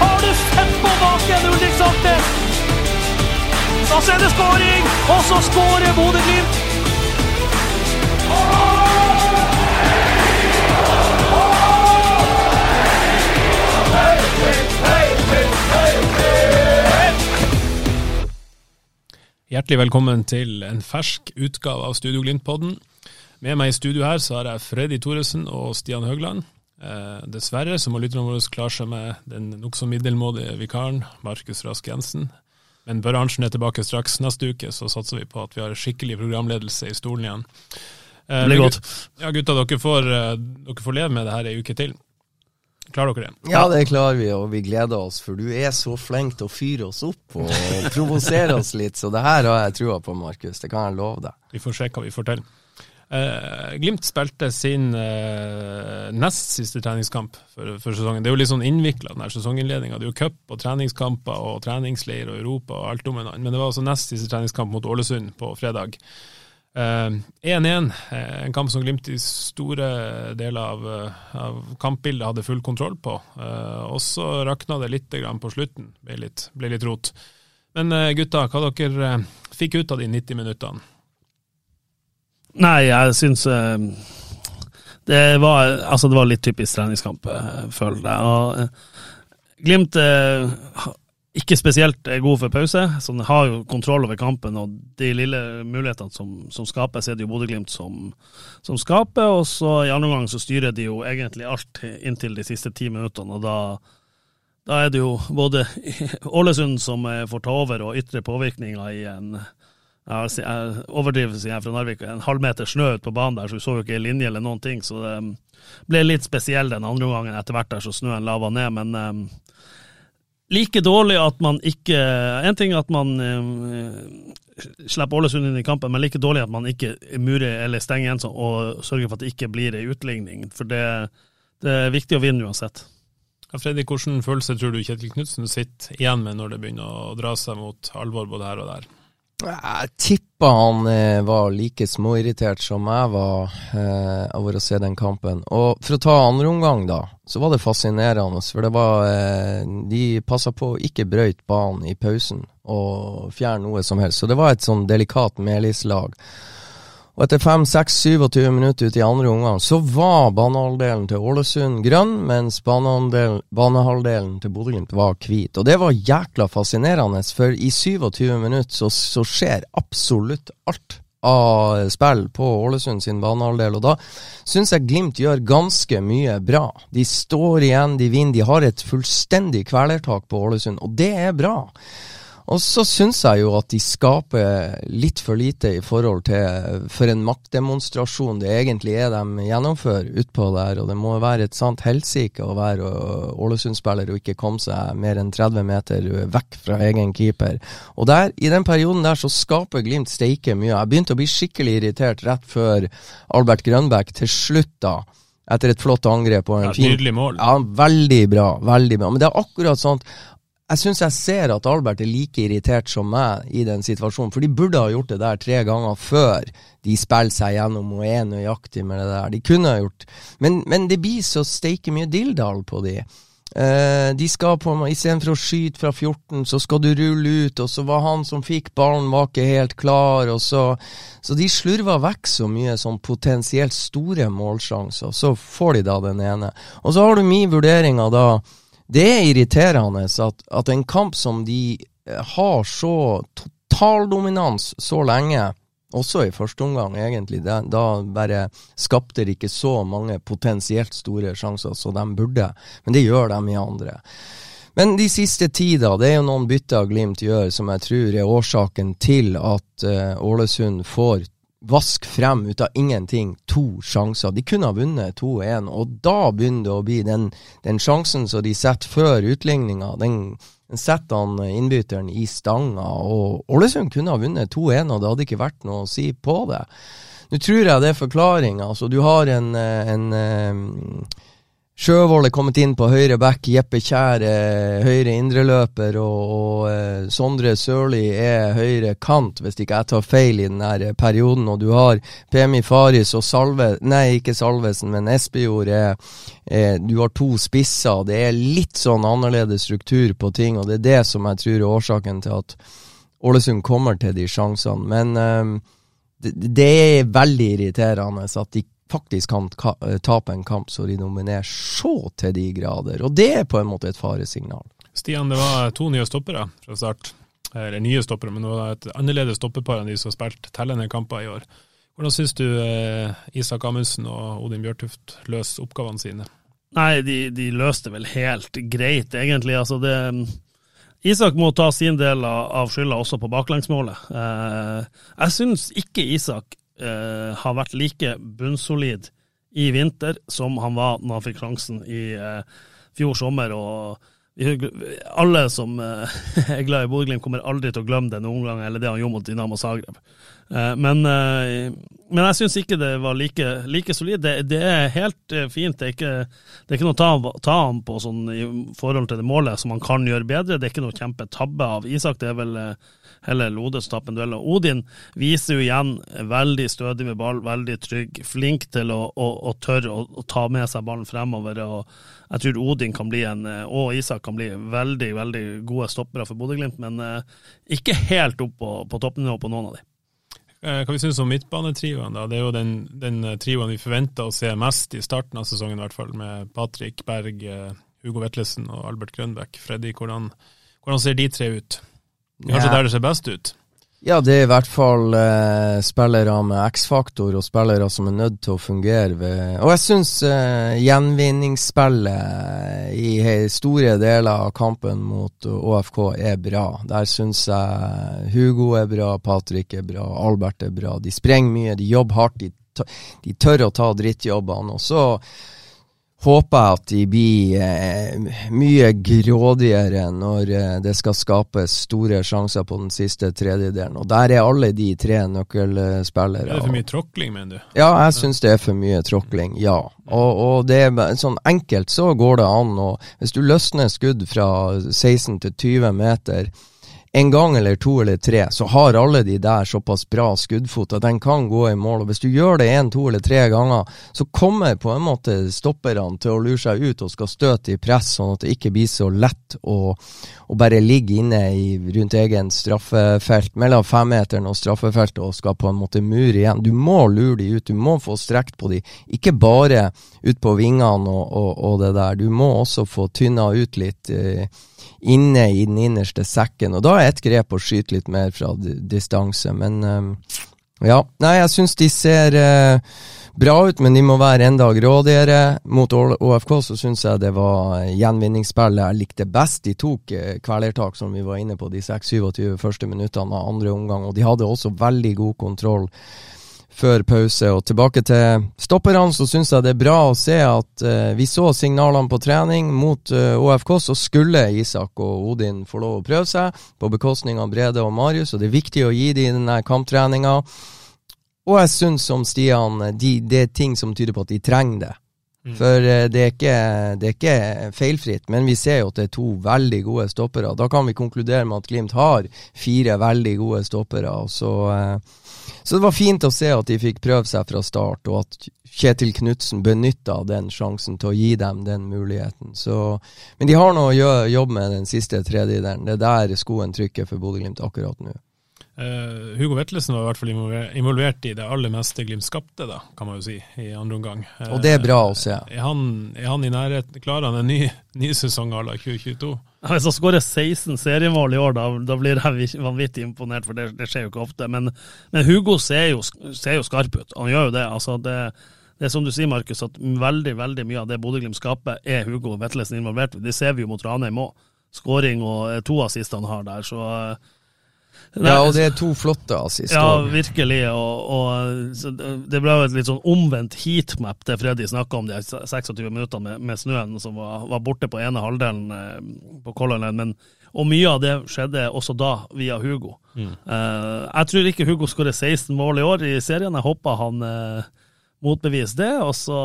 Har du sett på baken, Ulrik Saltnes? Da ser det skåring, og så skårer Bodø-Glimt! Hjertelig velkommen til en fersk utgave av Studio Glimt-podden. Med meg i studio her så har jeg Freddy Thoresen og Stian Høgland. Eh, dessverre så må lytterne våre klare seg med den nokså middelmådige vikaren Markus Rask Jensen. Men Børre Arntzen er tilbake straks neste uke, så satser vi på at vi har skikkelig programledelse i stolen igjen. Eh, Det blir godt. Ja, gutta, dere får, eh, dere får leve med det her ei uke til. Klarer dere det? Ja, det klarer vi, og vi gleder oss, for du er så flink til å fyre oss opp og provosere oss litt, så det her har jeg trua på, Markus. Det kan jeg love deg. Vi får se hva vi får til. Eh, Glimt spilte sin eh, nest siste treningskamp for, for sesongen. Det er jo litt sånn innvikla, den sesonginnledninga. Det er jo cup og treningskamper og treningsleir og Europa og alt om en annen. Men det var altså nest siste treningskamp mot Ålesund på fredag. Eh, 1-1, eh, en kamp som Glimt i store deler av, eh, av kampbildet hadde full kontroll på. Eh, og så rakna det litt på slutten, ble litt, ble litt rot. Men eh, gutta, hva dere eh, fikk ut av de 90 minuttene? Nei, jeg syns eh, det var, altså det var litt typisk treningskamp, eh, føler jeg. Og, eh, Glimt ikke spesielt god for pause, så den har jo kontroll over kampen. Og de lille mulighetene som, som skapes, er det jo Bodø-Glimt som, som skaper. Og så i andre omgang så styrer de jo egentlig alt inntil de siste ti minuttene. Og da, da er det jo både Ålesund som får ta over, og ytre påvirkninger i en jeg jeg overdriver, sier jeg fra Narvik, en halvmeter snø ut på banen der, så vi så jo ikke linje eller noen ting. Så det um, ble litt spesiell den andre gangen etter hvert der, så snøen lava ned. Men um, like dårlig at man ikke En ting at man um, slipper Ålesund inn i kampen, men like dårlig at man ikke murer eller stenger igjen og sørger for at det ikke blir ei utligning. For det, det er viktig å vinne uansett. Ja, Freddy, hvilken følelse tror du Kjetil Knutsen sitter igjen med når det begynner å dra seg mot alvor både her og der? Jeg tipper han eh, var like småirritert som jeg var eh, over å se den kampen. Og for å ta andre omgang, da, så var det fascinerende. For det var eh, De passa på å ikke brøyte banen i pausen og fjerne noe som helst. Så det var et sånn delikat medlivslag. Og etter 5-6-27 minutter ut i andre omgang, så var banehalvdelen til Ålesund grønn, mens banehalvdelen, til Bodø-Glimt var hvit. Og det var jækla fascinerende, for i 27 minutter så, så skjer absolutt alt av spill på Ålesund sin banehalvdel, og da syns jeg Glimt gjør ganske mye bra. De står igjen, de vinner, de har et fullstendig kvelertak på Ålesund, og det er bra. Og så syns jeg jo at de skaper litt for lite i forhold til for en maktdemonstrasjon det egentlig er de gjennomfører utpå der. Og det må være et sant helsike å være Ålesund-spiller og ikke komme seg mer enn 30 meter vekk fra egen keeper. Og der, i den perioden der så skaper Glimt steike mye. Jeg begynte å bli skikkelig irritert rett før Albert Grønbæk til slutt, da. Etter et flott angrep og en Ja, fin Nydelig mål. ja, veldig bra. Veldig bra. Men det er akkurat sånn jeg syns jeg ser at Albert er like irritert som meg i den situasjonen. For de burde ha gjort det der tre ganger før de spiller seg gjennom og er nøyaktig med det der. De kunne ha gjort Men, men det blir så steike mye dilldall på de. Eh, de skal på Istedenfor å skyte fra 14, så skal du rulle ut, og så var han som fikk ballen, var ikke helt klar, og så Så de slurver vekk så mye sånn potensielt store målsjanser, så får de da den ene. Og så har du min vurdering av da det er irriterende at, at en kamp som de eh, har så totaldominans så lenge, også i første omgang egentlig, da, da bare skapte de ikke så mange potensielt store sjanser som de burde, men det gjør de i andre. Men de siste ti, da, det er jo noen bytter Glimt gjør som jeg tror er årsaken til at uh, Ålesund får vaske frem ut av ingenting to sjanser. De kunne ha vunnet 2-1, og da begynner det å bli den, den sjansen som de setter før utligninga. Den, den setter han innbytteren i stanga, og Ålesund kunne ha vunnet 2-1, og det hadde ikke vært noe å si på det. Nå tror jeg det er forklaringa. Altså, du har en, en, en Sjøvold er kommet inn på høyre back, Jeppe Kjær er høyre indreløper, og, og uh, Sondre Sørli er høyre kant, hvis ikke jeg tar feil i denne perioden. Og du har Pemi Faris og Salve Nei, ikke Salvesen, men Espejord er, er, Du har to spisser. Det er litt sånn annerledes struktur på ting, og det er det som jeg tror er årsaken til at Ålesund kommer til de sjansene. Men um, det, det er veldig irriterende at de faktisk kan eh, tape en kamp så de nominerer så til de grader. Og det er på en måte et faresignal. Stian, det var to nye stoppere fra start. Eller nye stoppere, men det var et annerledes stoppepar enn de som har spilt tellende kamper i år. Hvordan syns du eh, Isak Amundsen og Odin Bjørtuft løser oppgavene sine? Nei, de, de løste vel helt greit, egentlig. Altså det Isak må ta sin del av skylda også på baklengsmålet. Eh, jeg syns ikke Isak eh, har vært like bunnsolid i vinter som han var når han fikk sjansen i eh, fjor sommer. og alle som eh, er glad i Bodø-Glimt, kommer aldri til å glemme den omgangen eller det han gjorde mot Dinamo Zagreb. Eh, men, eh, men, jeg syns ikke det var like, like solid. Det, det, er helt fint. Det er ikke, det er ikke noe å ta, ham på sånn, i forhold til det målet som han kan gjøre bedre. Det er ikke noe kjempetabbe av Isak. Det er vel heller Lode en duell. Odin viser jo igjen veldig stødig med ball, veldig trygg, flink til å, å, å tørre å, å, ta med seg ballen fremover. og Jeg tror Odin kan bli en, og Isak kan bli veldig veldig gode stoppere for Bodø-Glimt, men eh, ikke helt opp på, på toppnivå på noen av dem. Eh, hva vi synes om midtbanetrioen? da? Det er jo den, den eh, trioen vi forventa å se mest i starten av sesongen, i hvert fall, med Patrick Berg, Hugo Vetlesen og Albert Grønbæk. Freddy, hvordan, hvordan ser de tre ut? Kanskje ja. der det ser best ut? Ja, det er i hvert fall eh, spillere med X-faktor, og spillere som er nødt til å fungere ved Og jeg syns eh, gjenvinningsspillet i store deler av kampen mot ÅFK er bra. Der syns jeg Hugo er bra, Patrick er bra, Albert er bra. De sprenger mye, de jobber hardt, de, de tør å ta drittjobbene. Og så håper jeg at de blir eh, mye grådigere når eh, det skal skapes store sjanser på den siste tredjedelen. Og der er alle de tre nøkkelspillere. Er det for mye tråkling, mener du? Ja, jeg syns det er for mye tråkling, ja. Og, og, det er sånn enkelt så går det an. Og hvis du løsner skudd fra 16 til 20 meter en gang eller to eller tre, så har alle de der såpass bra skuddfot at den kan gå i mål. Og Hvis du gjør det én, to eller tre ganger, så kommer på en måte stopperne til å lure seg ut og skal støte i press, sånn at det ikke blir så lett å, å bare ligge inne i, rundt egen straffefelt, mellom femmeteren og straffefeltet, og skal på en måte mure igjen. Du må lure de ut, du må få strekt på de, ikke bare ut på vingene og, og, og det der. Du må også få tynna ut litt. Eh, inne i den innerste sekken. Og da er et grep å skyte litt mer fra distanse. Men um, ja, nei, jeg syns de ser uh, bra ut, men de må være enda grådigere. Mot ÅFK så syns jeg det var gjenvinningsspillet jeg likte best. De tok uh, kvelertak, som vi var inne på, de 6-27 første minuttene av andre omgang, og de hadde også veldig god kontroll før pause. Og tilbake til stopperne, så syns jeg det er bra å se at uh, vi så signalene på trening. Mot eh, ÅFK så skulle Isak og Odin få lov å prøve seg, på bekostning av Brede og Marius, og det er viktig å gi dem denne kamptreninga. Og jeg syns som Stian, de, det er ting som tyder på at de trenger det. Mm. For uh, det, er ikke, det er ikke feilfritt, men vi ser jo at det er to veldig gode stoppere. Da kan vi konkludere med at Glimt har fire veldig gode stoppere. så... Så det var fint å se at de fikk prøve seg fra start, og at Kjetil Knutsen benytta den sjansen til å gi dem den muligheten. Så, men de har noe å jobbe med den siste tredjedelen. Det er der skoen trykker for Bodø-Glimt akkurat nå. Uh, Hugo Vetlesen var i hvert fall involvert i det aller meste Glimt skapte, da, kan man jo si, i andre omgang. Uh, og det er bra å se. Er han, er han i nærheten? Klarer han en ny, ny sesong à la 2022? Hvis han skårer 16 seriemål i år, da, da, blir jeg vanvittig imponert, for det, det skjer jo ikke ofte. Men, men Hugo ser jo, ser jo, skarp ut. Han gjør jo det. altså det det er som du sier, Markus, at veldig veldig mye av det Bodø-Glimt skaper, er Hugo Vetlesen involvert i. Det ser vi jo mot Ranheim òg. Skåring og to assist han har der. Så Ja, og det er to flotte assist. Ja, virkelig. Og, og det det ble jo et litt sånn omvendt heatmap, det Freddy snakka om de 26 minuttene med, med snøen som var, var borte på ene halvdelen eh, på Color Line. Men, og mye av det skjedde også da via Hugo. Eh, jeg tror ikke Hugo skårer 16 mål i år i serien. Jeg håper han eh, motbeviser det. Også,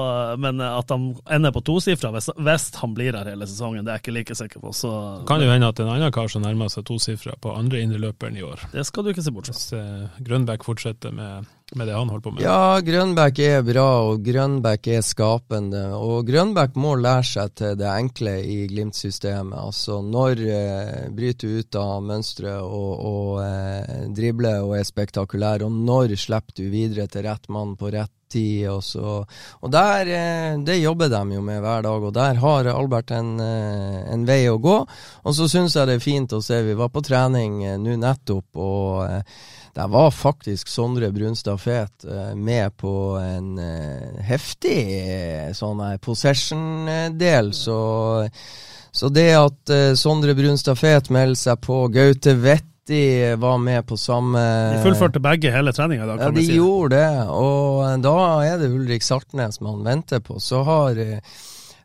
men at han ender på tosifra hvis, hvis han blir her hele sesongen, det er jeg ikke like sikker på. Så Kan jo hende at en annen kar som nærmer seg tosifra på andre indreløperen i år. det skal du ikke se bort fra. Hvis eh, Grønbæk fortsetter med, med det han holder på med. Ja, Grønbæk er bra, og Grønbæk er skapende. Og Grønbæk må lære seg til det enkle i Glimt-systemet. Altså når eh, bryter du ut av mønsteret og, og eh, dribler og er spektakulær, og når slipper du videre til rett mann på rett tid. Og, så, og der, eh, det jobber de jo med hver dag, og der har Albert en, eh, en vei å gå. Og så syns jeg det er fint å se, vi var på trening eh, nå nettopp, og der var faktisk Sondre Brunstad Fet med på en heftig sånn possession-del, så, så det at Sondre Brunstad Fet melder seg på, Gaute Vetti var med på samme De fullførte begge hele treninga i dag, ja, kan de vi si. gjorde det, og da er det Ulrik Saltnes man venter på. Så har eh,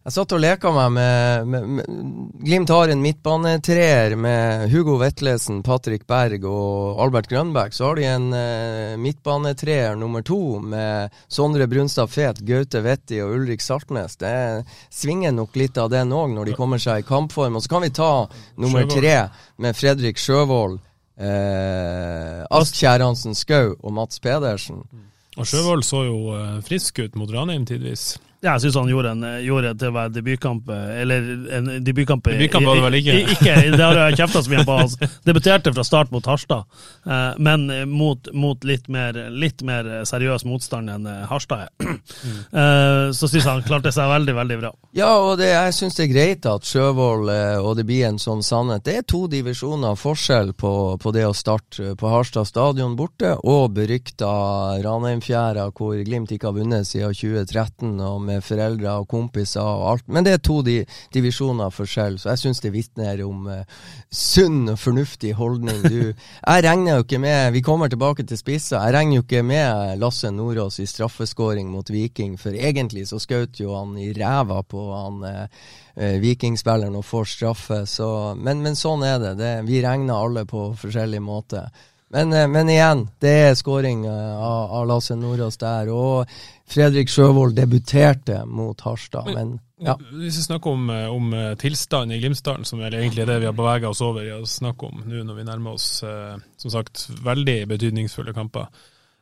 Jeg satt og leka meg med, med, med Glimt har en midtbanetreer med Hugo Vetlesen, Patrick Berg og Albert Grønbæk. Så har de en eh, midtbanetreer nummer to med Sondre Brunstad Fet, Gaute Vetti og Ulrik Saltnes. Det svinger nok litt av den òg når de kommer seg i kampform. Og så kan vi ta nummer tre med Fredrik Sjøvold. Eh, Astkjær Hansen Skau og Mats Pedersen. Og Sjøvold så jo eh, frisk ut mot Ranheim tidvis. Ja, jeg syns han gjorde, en, gjorde det til å være debutkamp, eh, eller en debutkamp Debutkamp var det vel ikke? i- ikke det har jeg kjefta så mye på. Altså. debuterte fra start mot Harstad, eh, men mot, mot litt, mer, litt mer seriøs motstand enn eh, Harstad er. Mm. Så syns jeg han klarte seg veldig, veldig bra. Ja, og det, jeg syns det er greit at Sjøvold eh, og det blir en sånn sannhet. Det er to divisjoner forskjell på, på det å starte på Harstad stadion borte og berykta Ranheimfjæra, hvor Glimt ikke har vunnet siden 2013, og med foreldre og kompiser og alt. Men det er to di divisjoner forskjell, så jeg syns det vitner om uh, sunn og fornuftig holdning. Du, jeg regner jo ikke med Vi kommer tilbake til spisser. Jeg regner jo ikke med Lasse Nordås i straffeskåring mot Viking, for egentlig så skjøt jo han i ræva på han eh, Vikingspilleren og får straffe. Så, men, men sånn er det. det. Vi regner alle på forskjellig måte. Men, men igjen, det er skåring av, av Lasse Nordås der. Og Fredrik Sjøvold debuterte mot Harstad, men ja. Hvis vi snakker om, eh, om eh, tilstanden i Glimsdalen, som er egentlig det vi har bevega oss over i å snakke om nå når vi nærmer oss eh, som sagt veldig betydningsfulle kamper.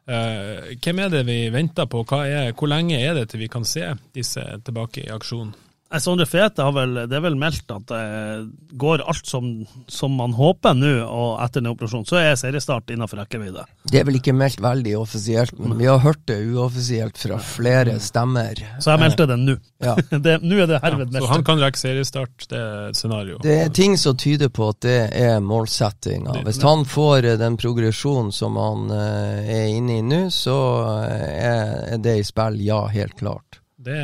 Hvem er det vi venter på? Er, hvor lenge er det til vi kan se disse tilbake i aksjon? Sondre Fete har vel, det er vel meldt at det går alt som, som man håper nå, og etter den operasjonen så er seriestart innenfor rekkevidde. Det er vel ikke meldt veldig offisielt, men vi har hørt det uoffisielt fra flere stemmer. Så jeg meldte det nå. Ja. Nå er det herved Så han kan rekke seriestart, det er et scenario. Det er ting som tyder på at det er målsettinga. Hvis han får eh, den progresjonen som han eh, er inne i nå, så eh, er er det i spill, ja, helt klart. Det,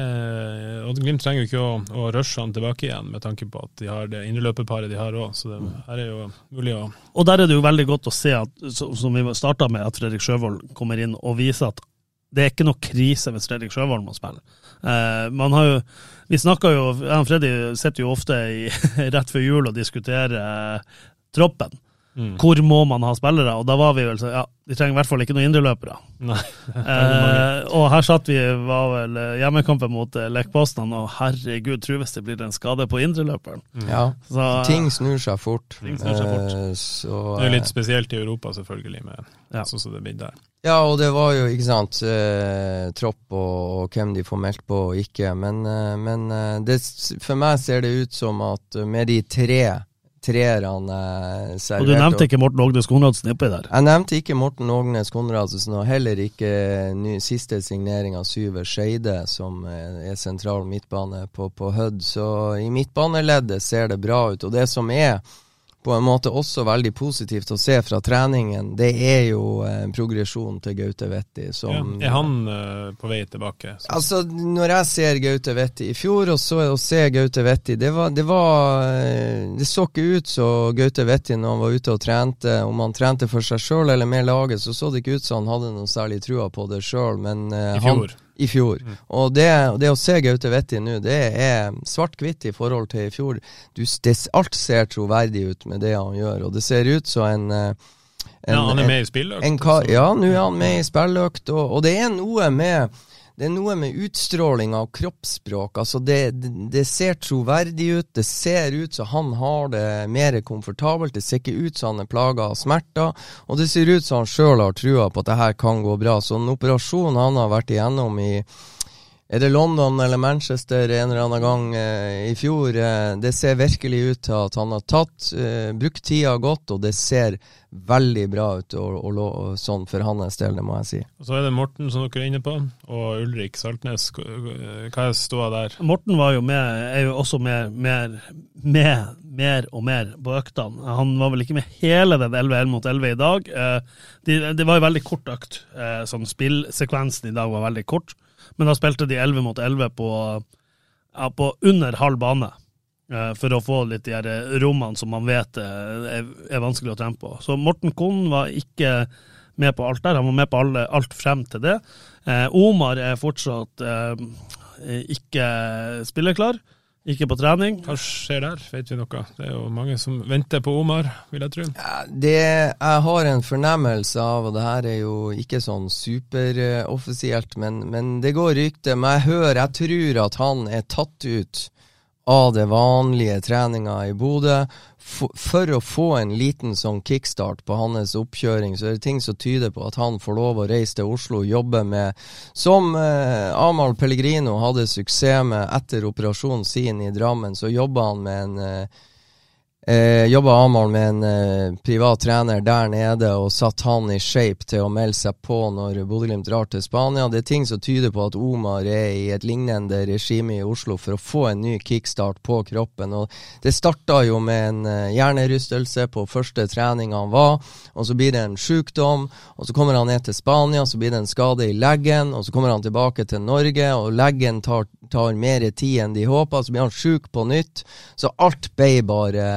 og Glimt trenger jo ikke å, å rushe han tilbake igjen, med tanke på at de har det indreløperparet de har òg. Så det her er jo mulig å Og der er det jo veldig godt å se, at, som vi starta med, at Fredrik Sjøvold kommer inn og viser at det er ikke noe krise hvis Fredrik Sjøvold må spille. Eh, man har jo, vi snakker jo, jeg og Freddy sitter jo ofte i, rett før jul og diskuterer eh, troppen. Hvor må man ha spillere? Og da var vi vel så ja, de trenger i hvert fall ikke noen indreløpere. Eh, og her satt vi, var vel eh, hjemmekampen mot Lekpostan, og herregud, tro hvis det blir en skade på indreløperen. Ja. Så, Ting snur seg fort. Snur seg fort. Eh, så, Det er litt eh, spesielt i Europa, selvfølgelig, med Ja. sånn som det blir der. Ja, og det var jo, ikke sant, eh, tropp og, og hvem de får meldt på og ikke. Men, eh, men eh, det, for meg ser det ut som at eh, med de tre treerne serverte. og du nevnte ikke Morten Ågnes Konradsen oppi der. Jeg nevnte ikke Morten Ågnes Konradsen, og heller ikke ny, siste signering av Syver Skeide, som eh, er sentral midtbane på, på Hødd. Så i midtbaneleddet ser det bra ut. Og det som er på en måte også veldig positivt å se fra treningen, det er jo eh, progresjon til Gaute Vetti. Ja. Er han eh, på vei tilbake? Så- Altså, når jeg ser Gaute Vetti i fjor, og så å se Gaute Vetti Det var Det, var, eh, det så ikke ut så Gaute Vetti når han var ute og trente, om han trente for seg sjøl eller med laget, så så det ikke ut som han hadde noe særlig trua på det sjøl, men eh, I han- fjor. I fjor. Og det, det å se Gaute Vetti nå, det er svart-hvitt i forhold til i fjor. Du, det, alt ser troverdig ut med det han gjør, og det ser ut som en, eh, en ja, han er med i spilløkt? en en, ja, nå er han med i spilløkt, og, og det er noe med det er noe med utstråling av kroppsspråk. altså det, det, det ser troverdig ut. Det ser ut som han har det mer komfortabelt. Det ser ikke ut som han er plaga av smerter. Og det ser ut som han sjøl har trua på at det her kan gå bra. Så en operasjon han har vært igjennom i er det London eller Manchester en eller annen gang eh, i fjor? Eh, det ser virkelig ut til at han har tatt, eh, brukt tida godt, og det ser veldig bra ut og, og, og, sånn for hans del, det må jeg si. Og så er det Morten, som dere er inne på, og Ulrik Saltnes. Hva er ståa der? Morten var jo med, er jo også med, mer, med mer og mer på øktene. Han var vel ikke med hele den 11-11 mot 11 i dag. Eh, Det de var jo veldig kort økt. Eh, Sånn spillsekvensen i dag var veldig kort. Men da spilte de 11 mot 11 på, ja, på under halv bane. eh, For å få litt de rommene som man vet eh, er, vanskelig å trene på. Så Morten Kohn var ikke med på alt der. Han var med på alle, alt frem til det. Eh, Omar er fortsatt eh, ikke spilleklar. Ikke på trening. Hva skjer der? Vet vi noe? Det er jo mange som venter på Omar, vil jeg tro. Ja, Det, jeg har en fornemmelse av, og det her er jo ikke sånn superoffisielt, men, men det går rykte. Men jeg hører, jeg tror at han er tatt ut av det vanlige treninga i Bodø. For, å få en liten sånn kickstart på hans oppkjøring, så er det ting som tyder på at han får lov å reise til Oslo og jobbe med Som eh, Amahl Pellegrino hadde suksess med etter operasjonen sin i Drammen, så jobba han med en eh, Eh, Jobba Amahl med en eh, privat trener der nede og satt han i shape til å melde seg på når Bodø-Glimt drar til Spania. Det er ting som tyder på at Omar er i et lignende regime i Oslo for å få en ny kickstart på kroppen. Og det starta jo med en eh, hjernerystelse på første trening han var, og så blir det en sykdom, og så kommer han ned til Spania, så blir det en skade i leggen, og så kommer han tilbake til Norge, og leggen tar, tar mer tid enn de håpa, så blir han sjuk på nytt. Så alt ble bare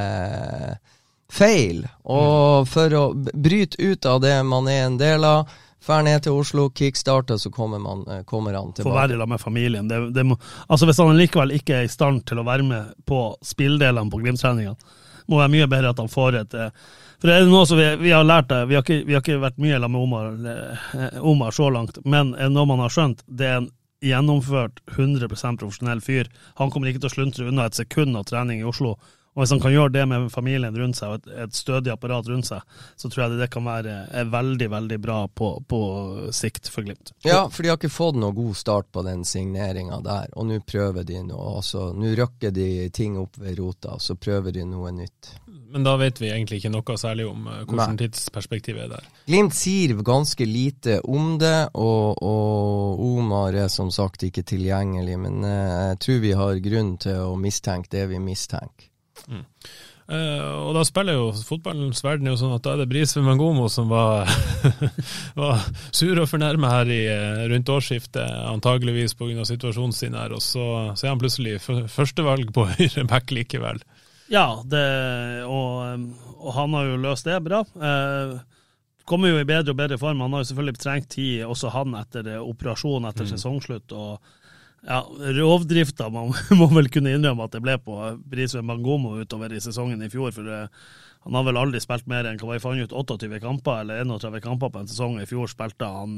feil. Og for å bryte ut av det man er en del av, drar ned til Oslo, kickstarter, så kommer, man, eh, kommer han Få tilbake. være sammen med familien. Det, det må, altså Hvis han likevel ikke er i stand til å være med på spilldelene på Glimt-treningene, må være mye bedre at han får et eh, For det er noe som vi, vi har lært det, vi har ikke, vi har ikke vært mye sammen med Omar, eh, Omar så langt, men eh, noe man har skjønt, det er en gjennomført 100 profesjonell fyr. Han kommer ikke til å sluntre unna et sekund av trening i Oslo. Og Hvis han kan gjøre det med familien rundt seg og et, et stødig apparat rundt seg, så tror jeg det, det kan være er veldig veldig bra på, på sikt for Glimt. Ja, for de har ikke fått noe god start på den signeringa der, og nå prøver de noe. Nå røkker de ting opp ved rota, og så prøver de noe nytt. Men da vet vi egentlig ikke noe særlig om eh, hvordan Nei. tidsperspektivet er der. Glimt sier ganske lite om det, og, og Omar er som sagt ikke tilgjengelig, men eh, jeg tror vi har grunn til å mistenke det vi mistenker. Eh, og da spiller jo fotballens verden jo sånn at da er det Brisveen Mangomo som var, var sur og fornærma her i, eh, rundt årsskiftet, antageligvis pga. situasjonen sin her, og så, så er han plutselig førstevalg på høyre back likevel. Ja, det, og, og han har jo løst det bra. Uh, kommer jo i bedre og bedre form. Han har jo selvfølgelig trengt tid, også han, etter operasjonen operasjon etter sesongslutt. og ja, Rovdrifta man må vel kunne innrømme at det ble på Brisveen Bangomo utover i sesongen i fjor. for eh, Han har vel aldri spilt mer enn hva vi fant ut, 28 kamper eller 31 kamper på en sesong. I fjor spilte han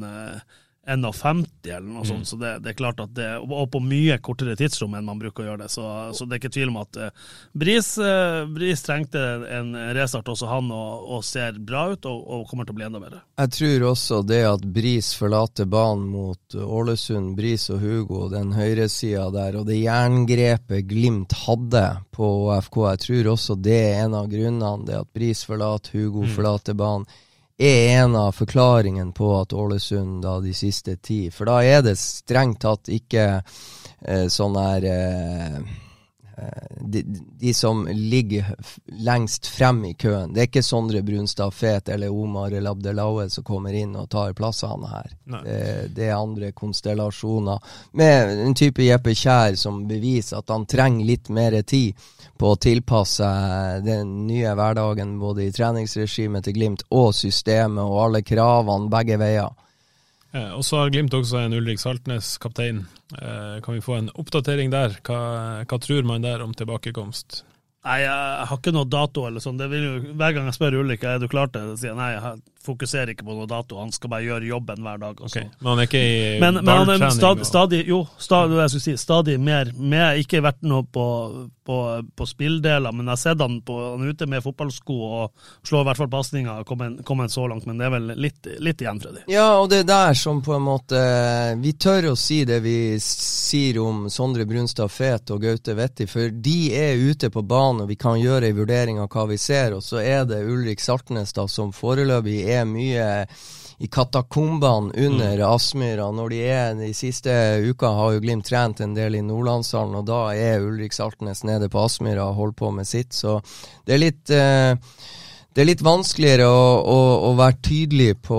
eh, 51 eller noe sånt, så det, det er klart at det, og på mye kortere tidsrom enn man bruker å gjøre det. Så, så det er ikke tvil om at eh, Bris, eh, Bris trengte en restart også han, og, og ser bra ut og, og kommer til å bli enda bedre. Jeg tror også det at Bris forlater banen mot Ålesund, Bris og Hugo, den høyresida der, og det jerngrepet Glimt hadde på FK, jeg tror også det er en av grunnene. Det at Bris forlater, Hugo forlater banen, er en av forklaringene på at Ålesund da de siste ti For da er det strengt tatt ikke eh, sånn her eh, eh, de, de som ligger lengst frem i køen. Det er ikke Sondre Brunstad Fet eller Omar El Abdelaue som kommer inn og tar plassene her. Det, det er andre konstellasjoner. Med en type Jeppe Kjær som beviser at han trenger litt mer tid på å tilpasse den nye hverdagen, både i treningsregimet til Glimt og systemet og alle kravene begge veier. Eh, og så har Glimt også en Ulrik Saltnes, kaptein. Eh, kan vi få en oppdatering der? Hva, hva tror man der om tilbakekomst? Nei, jeg har ikke noe dato eller sånn. Hver gang jeg spør Ulrik er du klar til det, sier jeg nei, jeg fokuserer ikke på noe dato. Han skal bare gjøre jobben hver dag. Okay. Ok, Men han er ikke i Men, men han er stad, stadig, Jo, stadig, jeg skulle si, stadig mer med. Ikke vært noe på, på, på spilldeler, men jeg har sett han, på, han er ute med fotballsko og slår i hvert fall pasninger. Kommet kommet så langt, men det er vel litt, litt igjen, Freddy. Ja, og det er der som på en måte Vi tør å si det vi sier om Sondre Brunstad Fet og Gaute Vetti, for de er ute på banen, og vi kan gjøre en vurdering av hva vi ser. Og så er det Ulrik Saltnes da, som foreløpig er mye i katakombene under Aspmyra. Når de er de siste uka, har jo Glimt trent en del i Nordlandshallen, og da er Ulrik Saltnes nede på Aspmyra og holder på med sitt. Så det er litt eh, det er litt vanskeligere å, å, å være tydelig på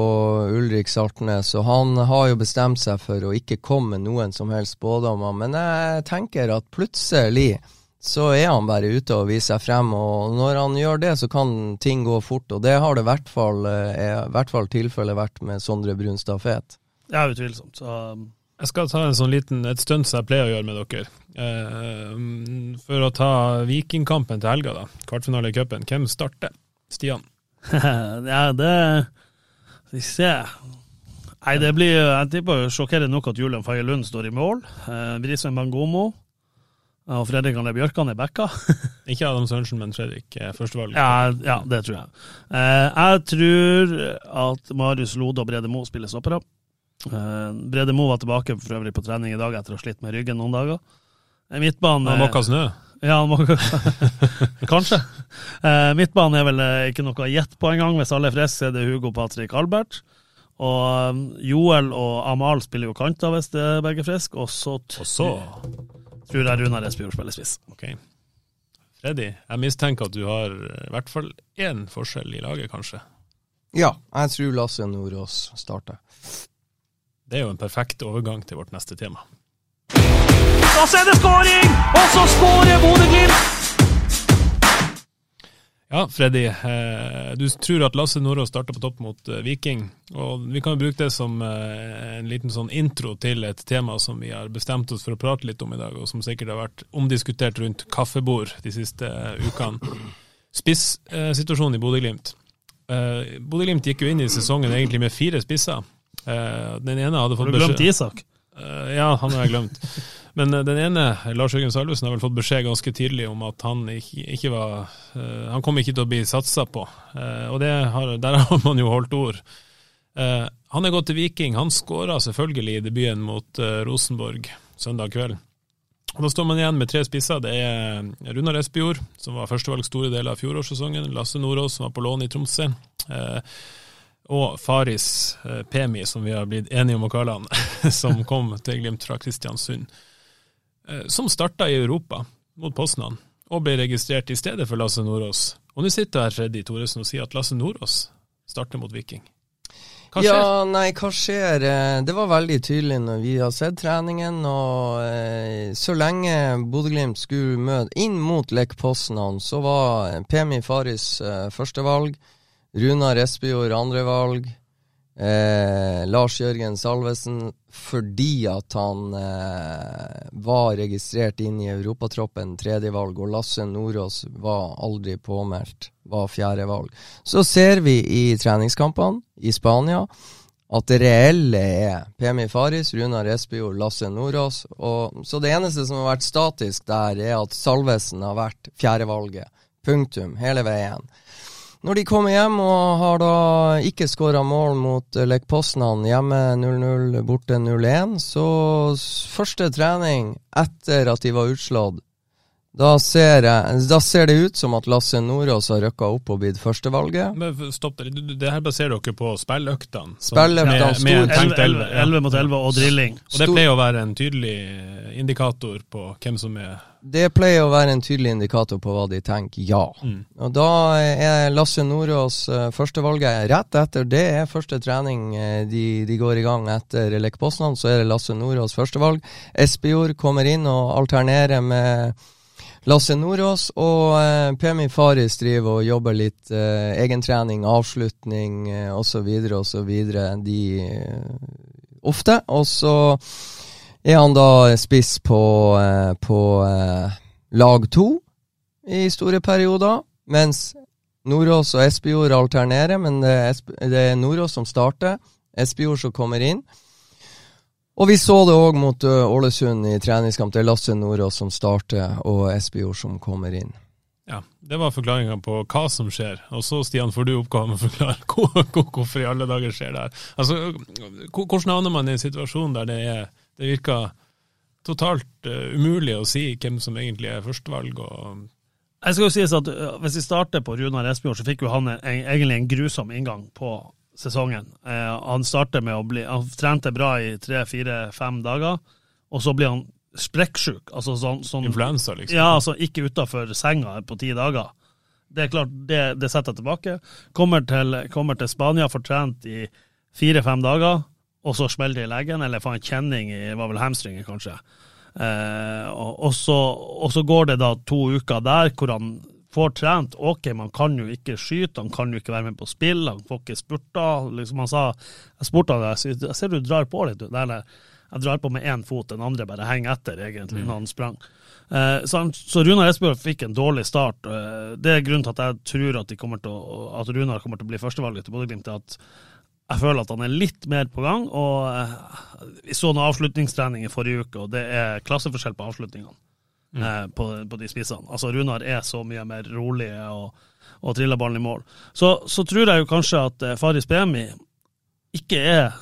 Ulrik Saltnes, og han har jo bestemt seg for å ikke komme med noen som helst spådommer. Men jeg tenker at plutselig så er han bare ute og viser seg frem, og når han gjør det, så kan ting gå fort. Og det har det i hvert fall, eh, er hvert fall tilfellet vært med Sondre Brunstad Fet. Ja, utvilsomt. Så Jeg skal ta en sånn liten, et stunt som jeg pleier å gjøre med dere. Eh, for å ta Vikingkampen til helga, da. Kvartfinale i cupen. Hvem starter? Stian. ja, det Skal vi se. Nei, det blir Jeg tipper sjokkerende nok at Julian Faye Lund står i mål. Eh, Brisveen Bangomo. Og Fredrik André Bjørkan er backa. Ikke Adam Sørensen, men Fredrik eh, førstevalg. Ja, ja, det tror jeg. Eh, jeg tror at Marius Lode og Brede Mo spiller stoppere. Eh, Brede Mo var tilbake for øvrig på trening i dag etter å ha slitt med ryggen noen dager. Midtbanen Han måka snø. Ja, han må Kanskje. Midtbanen er vel ikke noe å gjette på engang. Hvis alle er friske, er det Hugo Patrick Albert. Og Joel og Amal spiller jo kanter hvis det er begge friske. Og så, Og så tror jeg Runar Espejord spiller spiss. Ok. Freddy, jeg mistenker at du har i hvert fall én forskjell i laget, kanskje. Ja, jeg tror Lasse Nordås starter. Det er jo en perfekt overgang til vårt neste tema. Da er det skåring! Og så skårer Bodø-Glimt! Ja, Freddy. Eh, du tror at Lasse Nordås starter på topp mot eh, Viking. og Vi kan jo bruke det som eh, en liten sånn intro til et tema som vi har bestemt oss for å prate litt om i dag, og som sikkert har vært omdiskutert rundt kaffebord de siste ukene. Spissituasjonen i Bodø-Glimt. Bodø-Glimt gikk jo inn i sesongen egentlig med fire spisser. Den ene hadde Har fått du glemt Isak? Ja, han har jeg glemt. Men eh, den ene, Lars Jørgen Salvesen, har vel fått beskjed ganske tidlig om at han ikke, ikke var eh, Han kom ikke til å bli satsa på, Eh, og har, der har man jo holdt ord. Han er gått til Viking. Han skåra selvfølgelig i debuten mot Rosenborg søndag kveld. Og Da står man igjen med tre spisser. Det er Runar Espejord, som var førstevalg store deler av fjorårssesongen. Lasse Nordås, som var på lån i Tromsø. Og Faris Pemi, som vi har blitt enige om å kalle han, som kom til Glimt fra Kristiansund. Eh, som starta i Europa, mot Poznan, og ble registrert i stedet for Lasse Nordås. Og nå sitter her Freddy Thoresen og sier at Lasse Nordås starter mot Viking. Hva skjer? Ja, nei, hva skjer? Eh, Det var veldig tydelig når vi har sett treningen, og eh, så lenge Bodø-Glimt skulle møte inn mot Lech Poznan, så var Pemi Faris eh, førstevalg, Runar Espejord andrevalg, eh, Lars Jørgen Salvesen fordi at han eh, var registrert inn i europatroppen tredjevalg, og Lasse Nordås var aldri påmeldt, var fjerdevalg. Så ser vi i treningskampene i Spania at det reelle er Pemi Faris, Runar Espejord, Lasse Nordås. Og, så det eneste som har vært statisk der, er at Salvesen har vært fjerdevalget. Punktum. Hele veien. Når de kommer hjem og har da ikke skåra mål mot eh, Lech Poznan, hjemme 0-0, borte 0-1, så første trening etter at de var utslått, Da ser, jeg, da ser det ut som at Lasse Nordås har røkka opp og blitt førstevalget. Men stopp der. Du- du- Det her baserer dere på spilløktene. Spilløktene, med- stor- med en tenkt 11, 11 mot 11 og drilling. Og det pleier å være en tydelig indikator på hvem som er Det pleier å være en tydelig indikator på hva de tenker, ja. Mm. Og da er Lasse Nordås eh, førstevalget rett etter. Det er første trening eh, de, de går i gang etter Lech Poznan, så er det Lasse Nordås førstevalg. Espejord kommer inn og alternerer med Lasse Nordås, og eh, Pemi Faris driver og jobber litt eh, egentrening, avslutning eh, osv. osv. De eh, ofte. Og så er han da spiss på, eh, på eh, lag to i store perioder, mens Nordås og Espejord alternerer, men det er, det Nordås som starter, Espejord som kommer inn. Og vi så det òg mot Ålesund i treningskamp. Det er Lasse Nordås som starter, og Espejord som kommer inn. Ja, det var forklaringa på hva som skjer. Og så, Stian, får du oppgaven å forklare hvor- hvor- hvorfor i alle dager skjer det her. Altså, hvordan havner man i en situasjon der det, er, det virker totalt eh, umulig å si hvem som egentlig er førstevalg? og Jeg skal jo sies at uh, Hvis vi starter på Runar Espejord, så fikk jo han en, en, egentlig en grusom inngang på sesongen. Eh, han starter med å bli Han trente bra i tre, fire, fem dager, og så blir han sprekksjuk. Altså sånn, sånn Influensa, liksom. Ja, altså ikke utafor senga på ti dager. Det er klart, det, det setter jeg tilbake. Kommer til, kommer til Spania, får trent i fire-fem dager, og så smeller det i leggen, eller får en kjenning i var vel hamstringen, kanskje. Eh, og, og, så, og så går det da to uker der hvor han får trent. Ok, man kan jo ikke skyte, han kan jo ikke være med på spill, han får ikke spurta. Liksom han sa, jeg spurte han, jeg ser du drar på litt. du. Nei, jeg drar på med én fot, den andre bare henger etter, egentlig, når han sprang. Eh, så, han, så Runar Espejord fikk en dårlig start. Eh, det er grunnen til at jeg tror at, de kommer å, at Runar kommer til å bli førstevalget til Bodø-Glimt. at jeg føler at han er litt mer på gang. og eh, Vi så noen avslutningstrening i forrige uke, og det er klasseforskjell på avslutningene. Mm. På, på de spissene. Altså Runar er så mye mer rolig og, og triller ballen i mål. Så, så tror jeg jo kanskje at eh, Faris Bemi ikke er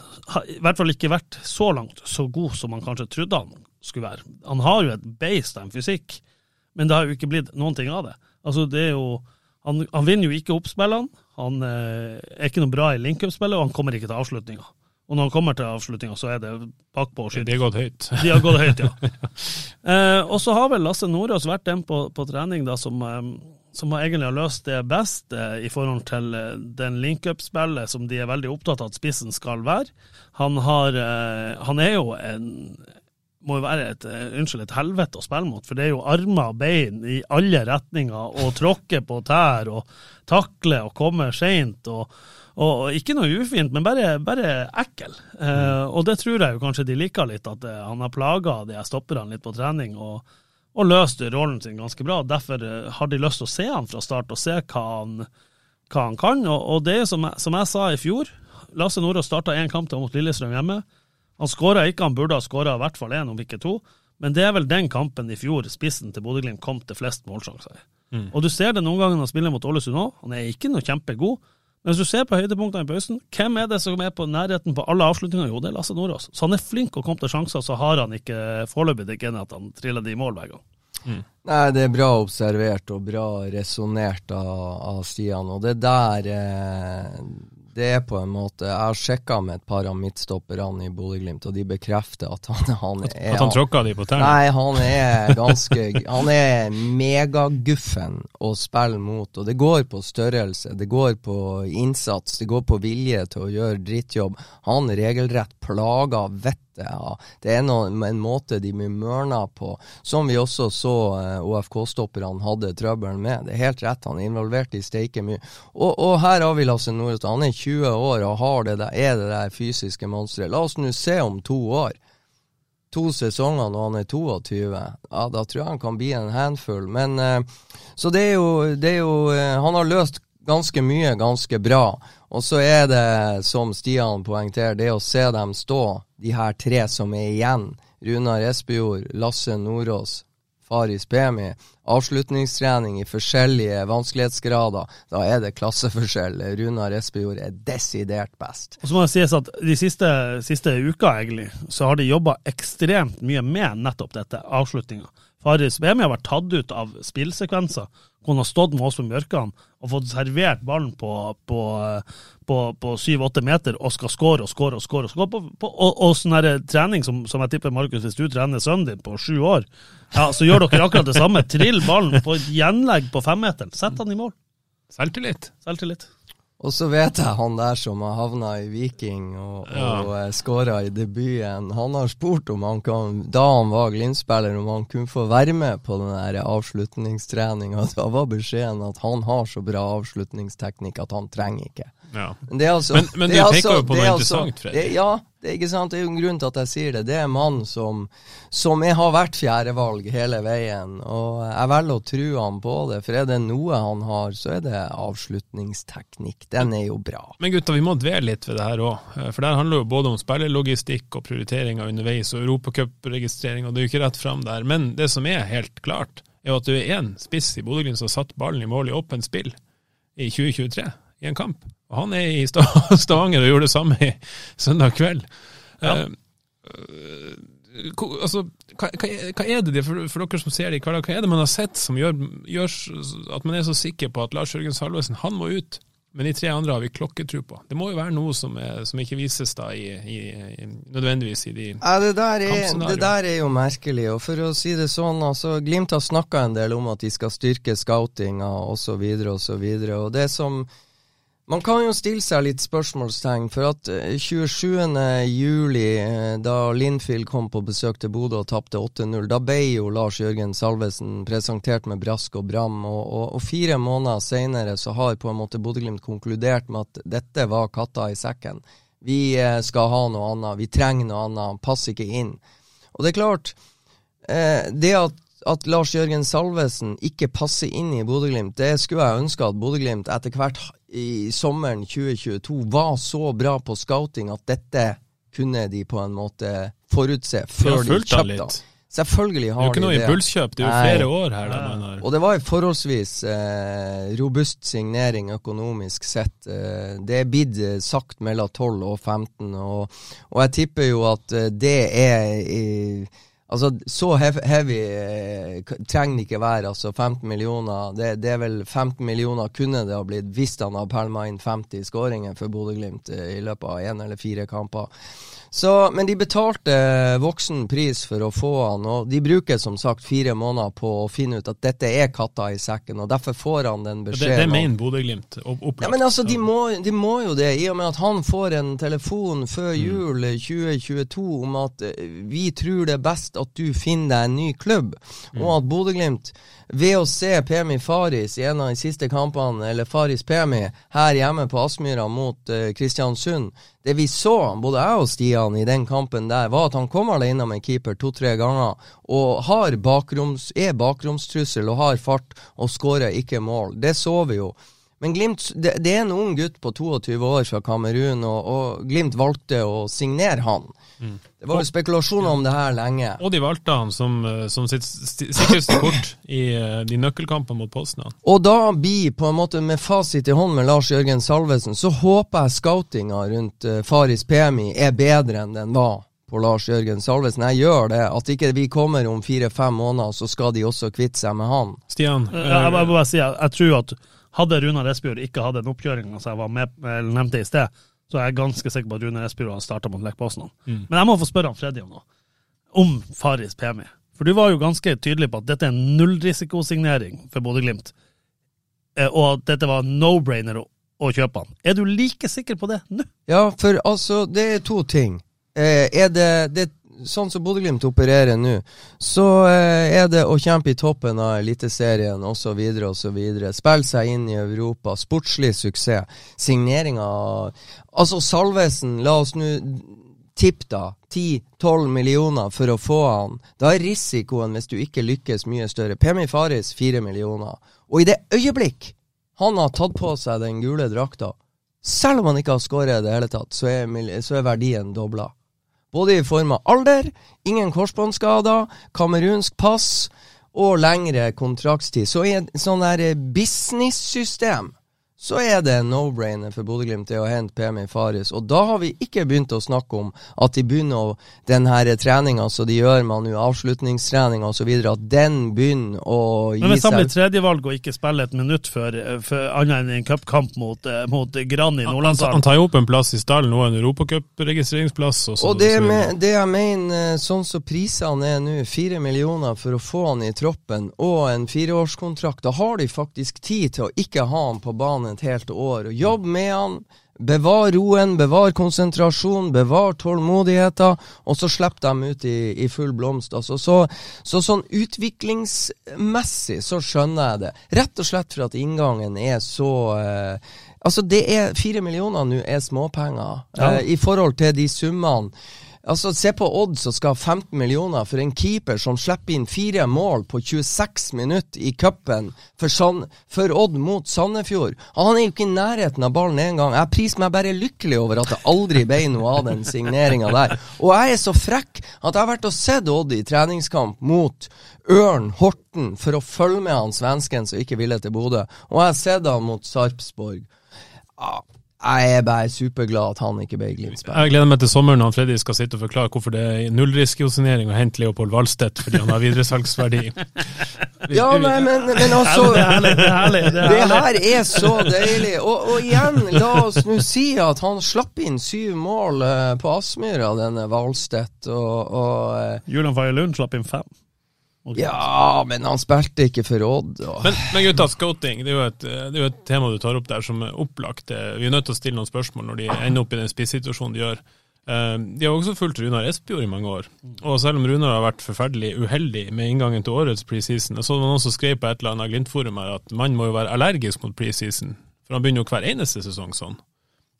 I hvert fall ikke vært så langt så god som man kanskje trodde han skulle være. Han har jo et beist av en fysikk, men det har jo ikke blitt noen ting av det. Altså det er jo Han, han vinner jo ikke oppspillene. Han eh, er ikke noe bra i link-up-spillet, og han kommer ikke til avslutninga. Og når han kommer til avslutninga, så er det bakpå og De har gått høyt. De har gått høyt, ja. eh, og så har vel Lasse Nordås vært den på, på trening da, som, eh, som har egentlig har løst det best eh, i forhold til eh, den link-up-spillet som de er veldig opptatt av at spissen skal være. Han, har, han er jo en må jo være et, eh, unnskyld, et helvete å spille mot, for det er jo armer og bein i alle retninger, og tråkke på tær, og takle og komme seint, og, og, og ikke noe ufint, men bare, bare ekkel. Eh, og det tror jeg jo kanskje de liker litt, at eh, han har plaga de stopperne litt på trening, og, og løst rollen sin ganske bra. Derfor eh, har de lyst til å se han fra start, og se hva han, hva han kan. Og, det er som som jeg sa i fjor, Lasse Nordås starta én kamp mot Lillestrøm hjemme. Han skåra ikke, han burde ha skåra i hvert fall én, om ikke to. Men det er vel den kampen i fjor spissen til Bodø-Glimt kom til flest målsjanser. i. Og du ser det noen ganger han spiller mot Ålesund òg. Han er ikke noe kjempegod. Men hvis du ser på høydepunktene i pausen, hvem er det som er på nærheten på alle avslutninger? Jo, det er Lasse Nordås. Så han er flink og kom til sjanser, så har han ikke foreløpig det genet at han triller de i mål hver gang. Nei, det er bra observert og bra resonnert av, av Stian, og det der eh, Det er på en måte Jeg har sjekka med et par av midtstopperne i Bodø-Glimt, og de bekrefter at han, han er At han tråkka de på tærne? Nei, han er ganske Han er megaguffen å spille mot, og det går på størrelse, det går på innsats, det går på vilje til å gjøre drittjobb. Han regelrett plager vettet av Det er noe, en måte de blir mørna på, som vi også så eh, OFK-stopperne hadde trøbbel med. Det er helt rett, han er involvert i steike mye. Og, og her har vi Lasse Nordestad. Han er 20 år og har det der, er det der fysiske monsteret. La oss nå se om to år to sesonger når han er 22, ja, da tror jeg han kan bli en handfull. Men eh, Så det er jo, det er jo eh, Han har løst ganske mye ganske bra. Og så er det, som Stian poengterer, det å se dem stå, de her tre som er igjen. Runar Espejord, Lasse Nordås, Faris Bemi. Avslutningstrening i forskjellige vanskelighetsgrader. Da er det klasseforskjell. Runar Espejord er desidert best. Og så må det sies at De siste, siste uka egentlig, så har de jobba ekstremt mye med nettopp dette, avslutninga. Faris Bemi har vært tatt ut av spillsekvenser hvor ha stått med oss på Bjørkan og fått servert ballen på, på, på, på 7-8 meter og skal score og score og score. Og, score på, på, og, og sånn her trening som, som jeg tipper, Markus, hvis du trener sønnen din på sju år, ja, så gjør dere akkurat det samme. Trill ballen på et gjenlegg på femmeteren. Sett han i mål. Selvtillit. Selvtillit. Og så vet jeg han der som har havna i Viking og, Ja. og ja. skåra i debuten. Han har spurt om han kan, da han var Glimt-spiller, om han kunne få være med på den avslutningstreninga. Da var beskjeden at han har så bra avslutningsteknikk at han trenger ikke. Ja. Men, det altså, Men- men det du er peker jo på noe er interessant, Fredrik. det, ja, det ikke sant. Det er jo en grunn til at jeg sier det. Det er en mann som, som jeg har vært fjerdevalg hele veien. Og jeg velger å tro han på det, for er det noe han har, så er det avslutningsteknikk. Den er jo bra. Men gutta, vi må dvele litt ved det her òg. For det handler jo både om spillerlogistikk og prioriteringer underveis, og europacupregistrering, og det er jo ikke rett fram der. Men det som er helt klart, er jo at du er én spiss i Bodø-Glimt som har satt ballen i mål i åpent spill i 2023, i en kamp. Og han er i Stavanger og gjorde det samme i søndag kveld. Ja. Eh, altså, hva, hva, er- det, for, for dere som ser det i hverdag, hva er det man har sett som gjør, gjør at man er så sikker på at Lars Jørgen Salvesen, han må ut, men de tre andre har vi klokketro på? Det må jo være noe som, er, som ikke vises da i, i, i, nødvendigvis i de Ja, det der, er, det der er jo merkelig. Og for å si det sånn, altså, Glimt har snakka en del om at de skal styrke scoutinga osv. osv. Det som Man kan jo stille seg litt spørsmålstegn, for at eh, 27. juli, eh, da Linfield kom på besøk til Bodø og tapte 8-0, da ble jo Lars Jørgen Salvesen presentert med brask og bram. Og, og, og fire måneder senere så har på en måte Bodø-Glimt konkludert med at dette var katta i sekken. Vi eh, skal ha noe annet, vi trenger noe annet, pass ikke inn. Og det er klart, eh, det at, at Lars Jørgen Salvesen ikke passer inn i Bodø-Glimt, det skulle jeg ønske at Bodø-Glimt etter hvert i sommeren 2022 var så bra på scouting at dette kunne de på en måte forutse før de kjøpte han kjøpte har de det. Det er jo ikke noe det. impulskjøp, det er jo Nei. flere år her. Da Og det var en forholdsvis eh, robust signering økonomisk sett. Eh, det er blitt eh, sagt mellom 12 og 15, og, og jeg tipper jo at eh, det er eh, Altså, så heavy eh, trenger det ikke være. Altså 15 millioner det, det er vel 15 millioner kunne det ha blitt hvis han har pælma inn 50 skåringer for Bodø-Glimt eh, i løpet av én eller fire kamper. Så, men de betalte voksen pris for å få han, og de bruker som sagt fire måneder på å finne ut at dette er katta i sekken, og derfor får han den beskjeden. det det mener Bodø-Glimt. Opplagt. ja, men altså, de må, de må jo det, i og med at han får en telefon før Mm. jul eh, 2022 om at eh, vi tror det er best at du finner deg en ny klubb, Mm. og at Bodø-Glimt, ved å se Pemi Faris i en av de siste kampene, eller Faris Pemi, her hjemme på Aspmyra mot uh, Kristiansund, det vi så, både jeg og Stian, i den kampen der, var at han kom alene med keeper to-tre ganger, og bakroms, er bakromstrussel og har fart, og skårer ikke mål. Det så vi jo. Men Glimt, det, det er en ung gutt på 22 år fra Kamerun, og, og Glimt valgte å signere han. Det var jo spekulasjoner om det her lenge. Og de valgte han som, eh, som sitt sikreste kort i eh, de nøkkelkampene mot Poznan. Og da blir, på en måte med fasit i hånd med Lars Jørgen Salvesen, så håper jeg scoutinga rundt eh, Faris Pemi er bedre enn den var på Lars Jørgen Salvesen. Jeg gjør det. At ikke vi kommer om fire-fem måneder, så skal de også kvitte seg med han. Stian, Jeg, jeg, jeg, jeg tror at hadde Runar Espejord ikke hatt den oppkjøringa som jeg var med, eller nevnte i sted, så er jeg ganske sikker på at Runar Espejord hadde starta mot Lech Poznan. Mm. Men jeg må få spørre han Freddy om noe. Om Faris Pemi. For du var jo ganske tydelig på at dette er en nullrisikosignering for Bodø-Glimt, eh, og at dette var no-brainer å, å kjøpe han. Er du like sikker på det nå? Ja, for altså, det er to ting. Eh, er det, det Sånn som Bodø-Glimt opererer nå, så eh, er det å kjempe i toppen av Eliteserien osv. osv. Spille seg inn i Europa. Sportslig suksess. Signeringa Altså, Salvesen, la oss nå tippe da 10-12 millioner for å få han. Da er risikoen, hvis du ikke lykkes, mye større. Pemi Faris 4 millioner. Og i det øyeblikk han har tatt på seg den gule drakta, selv om han ikke har skåret i det hele tatt, så er, så er verdien dobla. Både i form av alder, ingen korsbåndskader, kamerunsk pass og lengre kontraktstid. Så i et sånn business-system så er det en no-brainer for Bodø-Glimt å hente PMI Faris. Og da har vi ikke begynt å snakke om at de begynner å Den treninga som de gjør med avslutningstreninga osv., at den begynner å gi seg Men hvis han blir tredjevalg og ikke spiller et minutt før, før annet enn en cupkamp mot, eh, mot Gran i Nordlandshallen han tar jo opp en plass i stallen, nå en europacupregistreringsplass. Og, så- Og det, med, det jeg mener, sånn som prisene er nå, fire millioner for å få han i troppen, og en fireårskontrakt, da har de faktisk tid til å ikke ha han på banen et helt år. Og Jobb med han, bevar roen, bevar konsentrasjon, bevar tålmodigheten, og så slipper de ut i, i full blomst. Altså, så, så sånn utviklingsmessig så skjønner jeg det. Rett og slett for at inngangen er så eh, Altså, det er fire millioner nå er småpenger Ja. eh, i forhold til de summene. Altså, Se på Odd som skal ha 15 millioner for en keeper som slipper inn fire mål på 26 minutter i cupen for, for Odd mot Sandefjord. Han er jo ikke i nærheten av ballen engang. Jeg priser meg bare lykkelig over at det aldri ble noe av den signeringa der. Og jeg er så frekk at jeg har vært og sett Odd i treningskamp mot Ørn Horten for å følge med han svensken som ikke ville til Bodø. Og jeg har sett han mot Sarpsborg. Ja, Jeg er bare superglad at han ikke ble Glimt-spiller. Jeg gleder meg til sommeren når Freddy skal sitte og forklare hvorfor det er nullrisikosinering å hente Leopold Valstedt fordi han har videresalgsverdi. Ja, nei, men, men altså Det er herlig, det er herlig. Det er Det her er så deilig. Og, og igjen, la oss nå si at han slapp inn syv mål eh, på Aspmyra, denne Valstedt, og, og eh, Julian Faye Lund slapp inn fem. Ja, men han spilte ikke for Odd. Og, Men, men gutta, scouting det er, jo et, det er jo et tema du tar opp der som er opplagt. Vi er nødt til å stille noen spørsmål når de ender opp i den spissituasjonen de gjør. Eh, De har også fulgt Runar Espejord i mange år. Og selv om Runar har vært forferdelig uheldig med inngangen til årets preseason, så var det noen som skrev på et eller annet Glimt-forum her at man må jo være allergisk mot preseason. For han begynner jo hver eneste sesong sånn.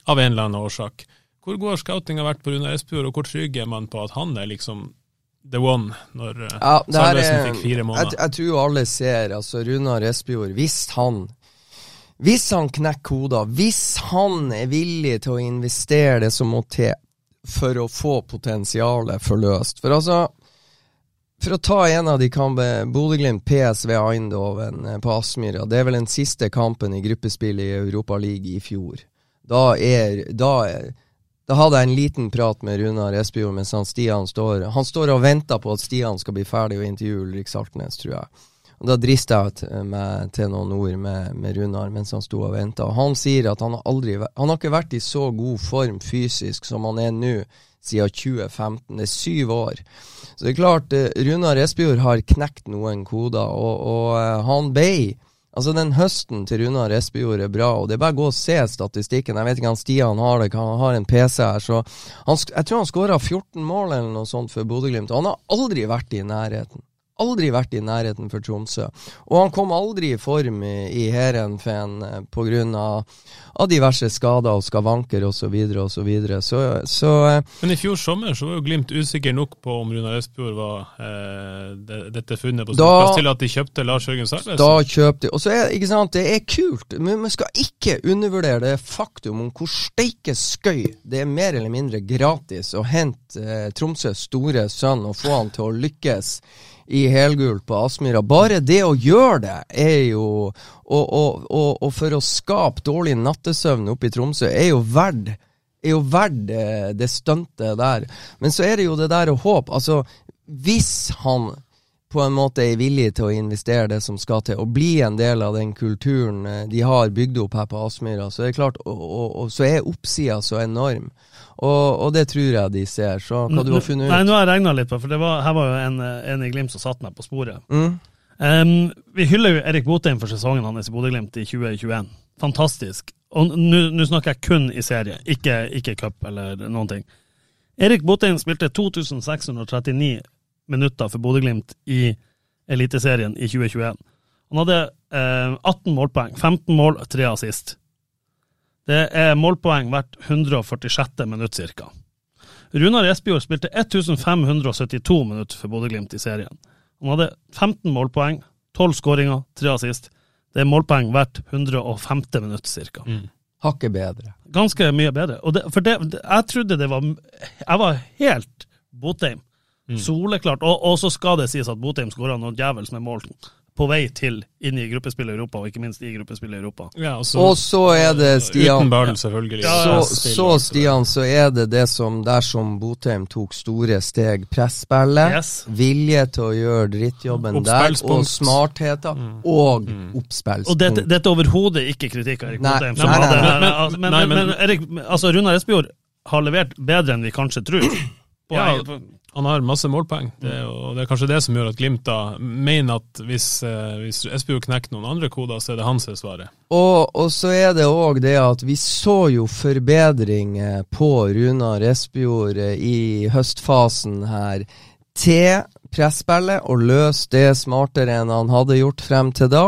Av en eller annen årsak. Hvor god har scoutinga vært på Runar Espejord, og hvor trygg er man på at han er liksom the one når uh, ja, Salvesen fikk fire jeg, måneder? jeg tror jo alle ser altså Runar Espejord Hvis han Hvis han knekker koder, hvis han er villig til å investere det som må til for å få potensialet forløst For altså for å ta en av de kampene, Bodø-Glimt PSV Eindhoven eh, på Aspmyra. Det er vel den siste kampen i gruppespillet i Europa League i fjor. Da er, da er da hadde jeg en liten prat med Runar Espejord mens han Stian står Han står og venter på at Stian skal bli ferdig og intervjue Ulrik Saltnes, tror jeg. Og Da drister jeg meg til noen ord med, med Runar mens han sto og venta. Han sier at han har aldri Han har ikke vært i så god form fysisk som han er nå siden 2015. Det er syv år. Så det er klart, eh, Runar Espejord har knekt noen koder, og, og eh, han ble Altså Den høsten til Runar Espejord er bra, og det er bare å gå og se statistikken. Jeg vet ikke om Stian har det, han har en PC her. så han, Jeg tror han skåra 14 mål eller noe sånt for Bodø-Glimt. og Han har aldri vært i nærheten. Aldri vært i nærheten for Tromsø. Og han kom aldri i form i, i Heerenveen eh, pga. av diverse skader og skavanker osv. Så, videre, og så, videre. så Så eh, Men i fjor sommer så var jo Glimt usikker nok på om Runar Espejord var eh, det, dette funnet på plass til at de kjøpte Lars Jørgen Sarnes. Da kjøpte de. Og så er ikke sant, det er kult, men vi skal ikke undervurdere det faktum om hvor steike skøy det er mer eller mindre gratis å hente eh, Tromsøs store sønn og få han til å lykkes i helgult på Aspmyra. Bare det å gjøre det er jo Og, og, og, og for å skape dårlig nattesøvn oppe i Tromsø er jo verdt er jo verdt det, det stuntet der. Men så er det jo det der å håpe. Altså, hvis han på en måte er villig til å investere det som skal til, og bli en del av den kulturen eh, de har bygd opp her på Aspmyra, så er det klart, og, og, og så er oppsida så enorm. Og, og det tror jeg de ser. Så hva du har funnet ut? Nei, nå har jeg regna litt på, for det var, her var jo en, en i Glimt som satte meg på sporet. Mm? Um, vi hyller jo Erik Botheim for sesongen hans i Bodø-Glimt i 2021. Fantastisk. Og nå nå snakker jeg kun i serie, ikke, ikke cup eller noen ting. Erik Botheim spilte 2639 minutter for Bodø-Glimt i Eliteserien i 2021. Han hadde eh, 18 målpoeng, 15 mål, 3 assist. Det er målpoeng hvert 146. minutt cirka. Runar Espejord spilte 1572 minutter for Bodø-Glimt i serien. Han hadde 15 målpoeng, 12 skåringer, 3 assist. Det er målpoeng hvert 105. minutt cirka. Mm. Hakket bedre. Ganske mye bedre. Og det, for det, jeg trodde det var Jeg var helt Botheim. Soleklart. Og, og så skal det sies at Botheim skåra noe djevels med mål på vei til inn i gruppespill i Europa, og ikke minst i gruppespill i Europa. Ja, og så, Og så er det, Stian Uten Bøhl, selvfølgelig. Ja, så, Spill så Stian, så er det det som der som Botheim tok store steg. Presspillet, Yes. vilje til å gjøre drittjobben der, og smartheter, smartheter, og oppspillspunkt. Og dette, dette er overhodet ikke kritikk av Erik Nei, Botheim. nei, nei, nei. men- altså, Men, men, men- men Erik, altså Runar Espejord har levert bedre enn vi kanskje tror. På Ja, Han har masse målpoeng, det og det er kanskje det som gjør at Glimt da mener at hvis, eh, hvis Espejord knekker noen andre koder, så er det hans svaret. Og, og så er det òg det at vi så jo forbedring eh, på Runar Espejord eh, i høstfasen her til presspillet, og løst det smartere enn han hadde gjort frem til da.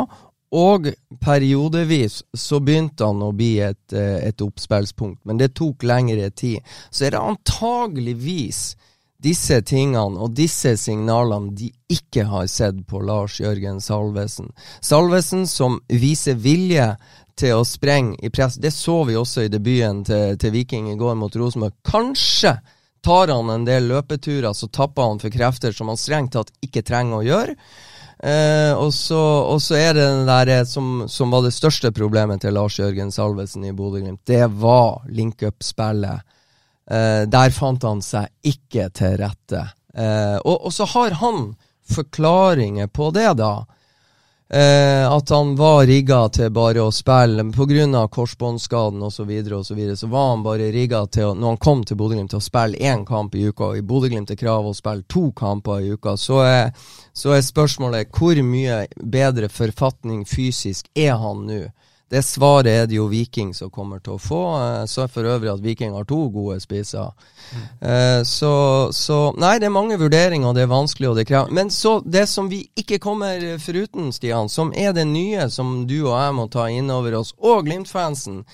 Og periodevis så begynte han å bli et, et oppspillspunkt, men det tok lengre tid. Så er det antageligvis disse tingene og disse signalene de ikke har sett på Lars Jørgen Salvesen. Salvesen som viser vilje til å sprenge i press. Det så vi også i debuten til, til Viking i går mot Rosenborg. Kanskje tar han en del løpeturer, så tapper han for krefter som han strengt tatt ikke trenger å gjøre. Eh, og, så, og så er det den der eh, som, som var det største problemet til Lars Jørgen Salvesen i Bodø-Glimt. Det var link-up-spillet. Eh, der fant han seg ikke til rette. Eh, og, og så har han forklaringer på det, da. Eh, at han var rigga til bare å spille pga. korsbåndskaden osv. Så, og så, videre, så var han bare rigga til, når han kom til Bodø-Glimt, til å spille én kamp i uka. Og I Bodø-Glimt er kravet å spille to kamper i uka. Så er, så er spørsmålet hvor mye bedre forfatning fysisk er han nå? Det svaret er det jo Viking som kommer til å få. Jeg så for øvrig at Viking har to gode spisser. Eh, så, så Nei, det er mange vurderinger, og det er vanskelig, og det krever Men så det som vi ikke kommer foruten, Stian, som er det nye som du og jeg må ta inn over oss, og Glimt-fansen.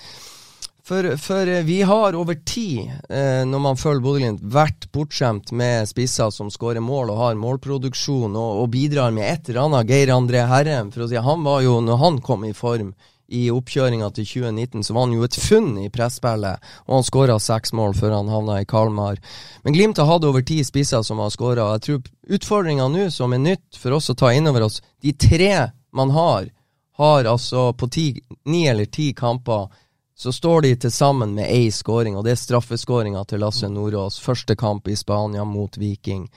For, for eh, vi har over tid, eh, når man følger Bodø-Glimt, vært bortskjemt med spisser som skårer mål og har målproduksjon og, og bidrar med et eller annet. Geir André Herrem, for å si, han var jo, når han kom i form i oppkjøringa til 2019, så var han jo et funn i presspillet, og han skåra seks mål før han havna i Kalmar. Men Glimt har hatt over ti spisser som har skåra. Jeg tror utfordringa nå, som er nytt for oss å ta inn over oss, de tre man har, har altså på ti, ni eller ti kamper så står de til sammen med ei skåring, og det er straffeskåringa til Lasse Nordås. Første kamp i Spania mot Viking.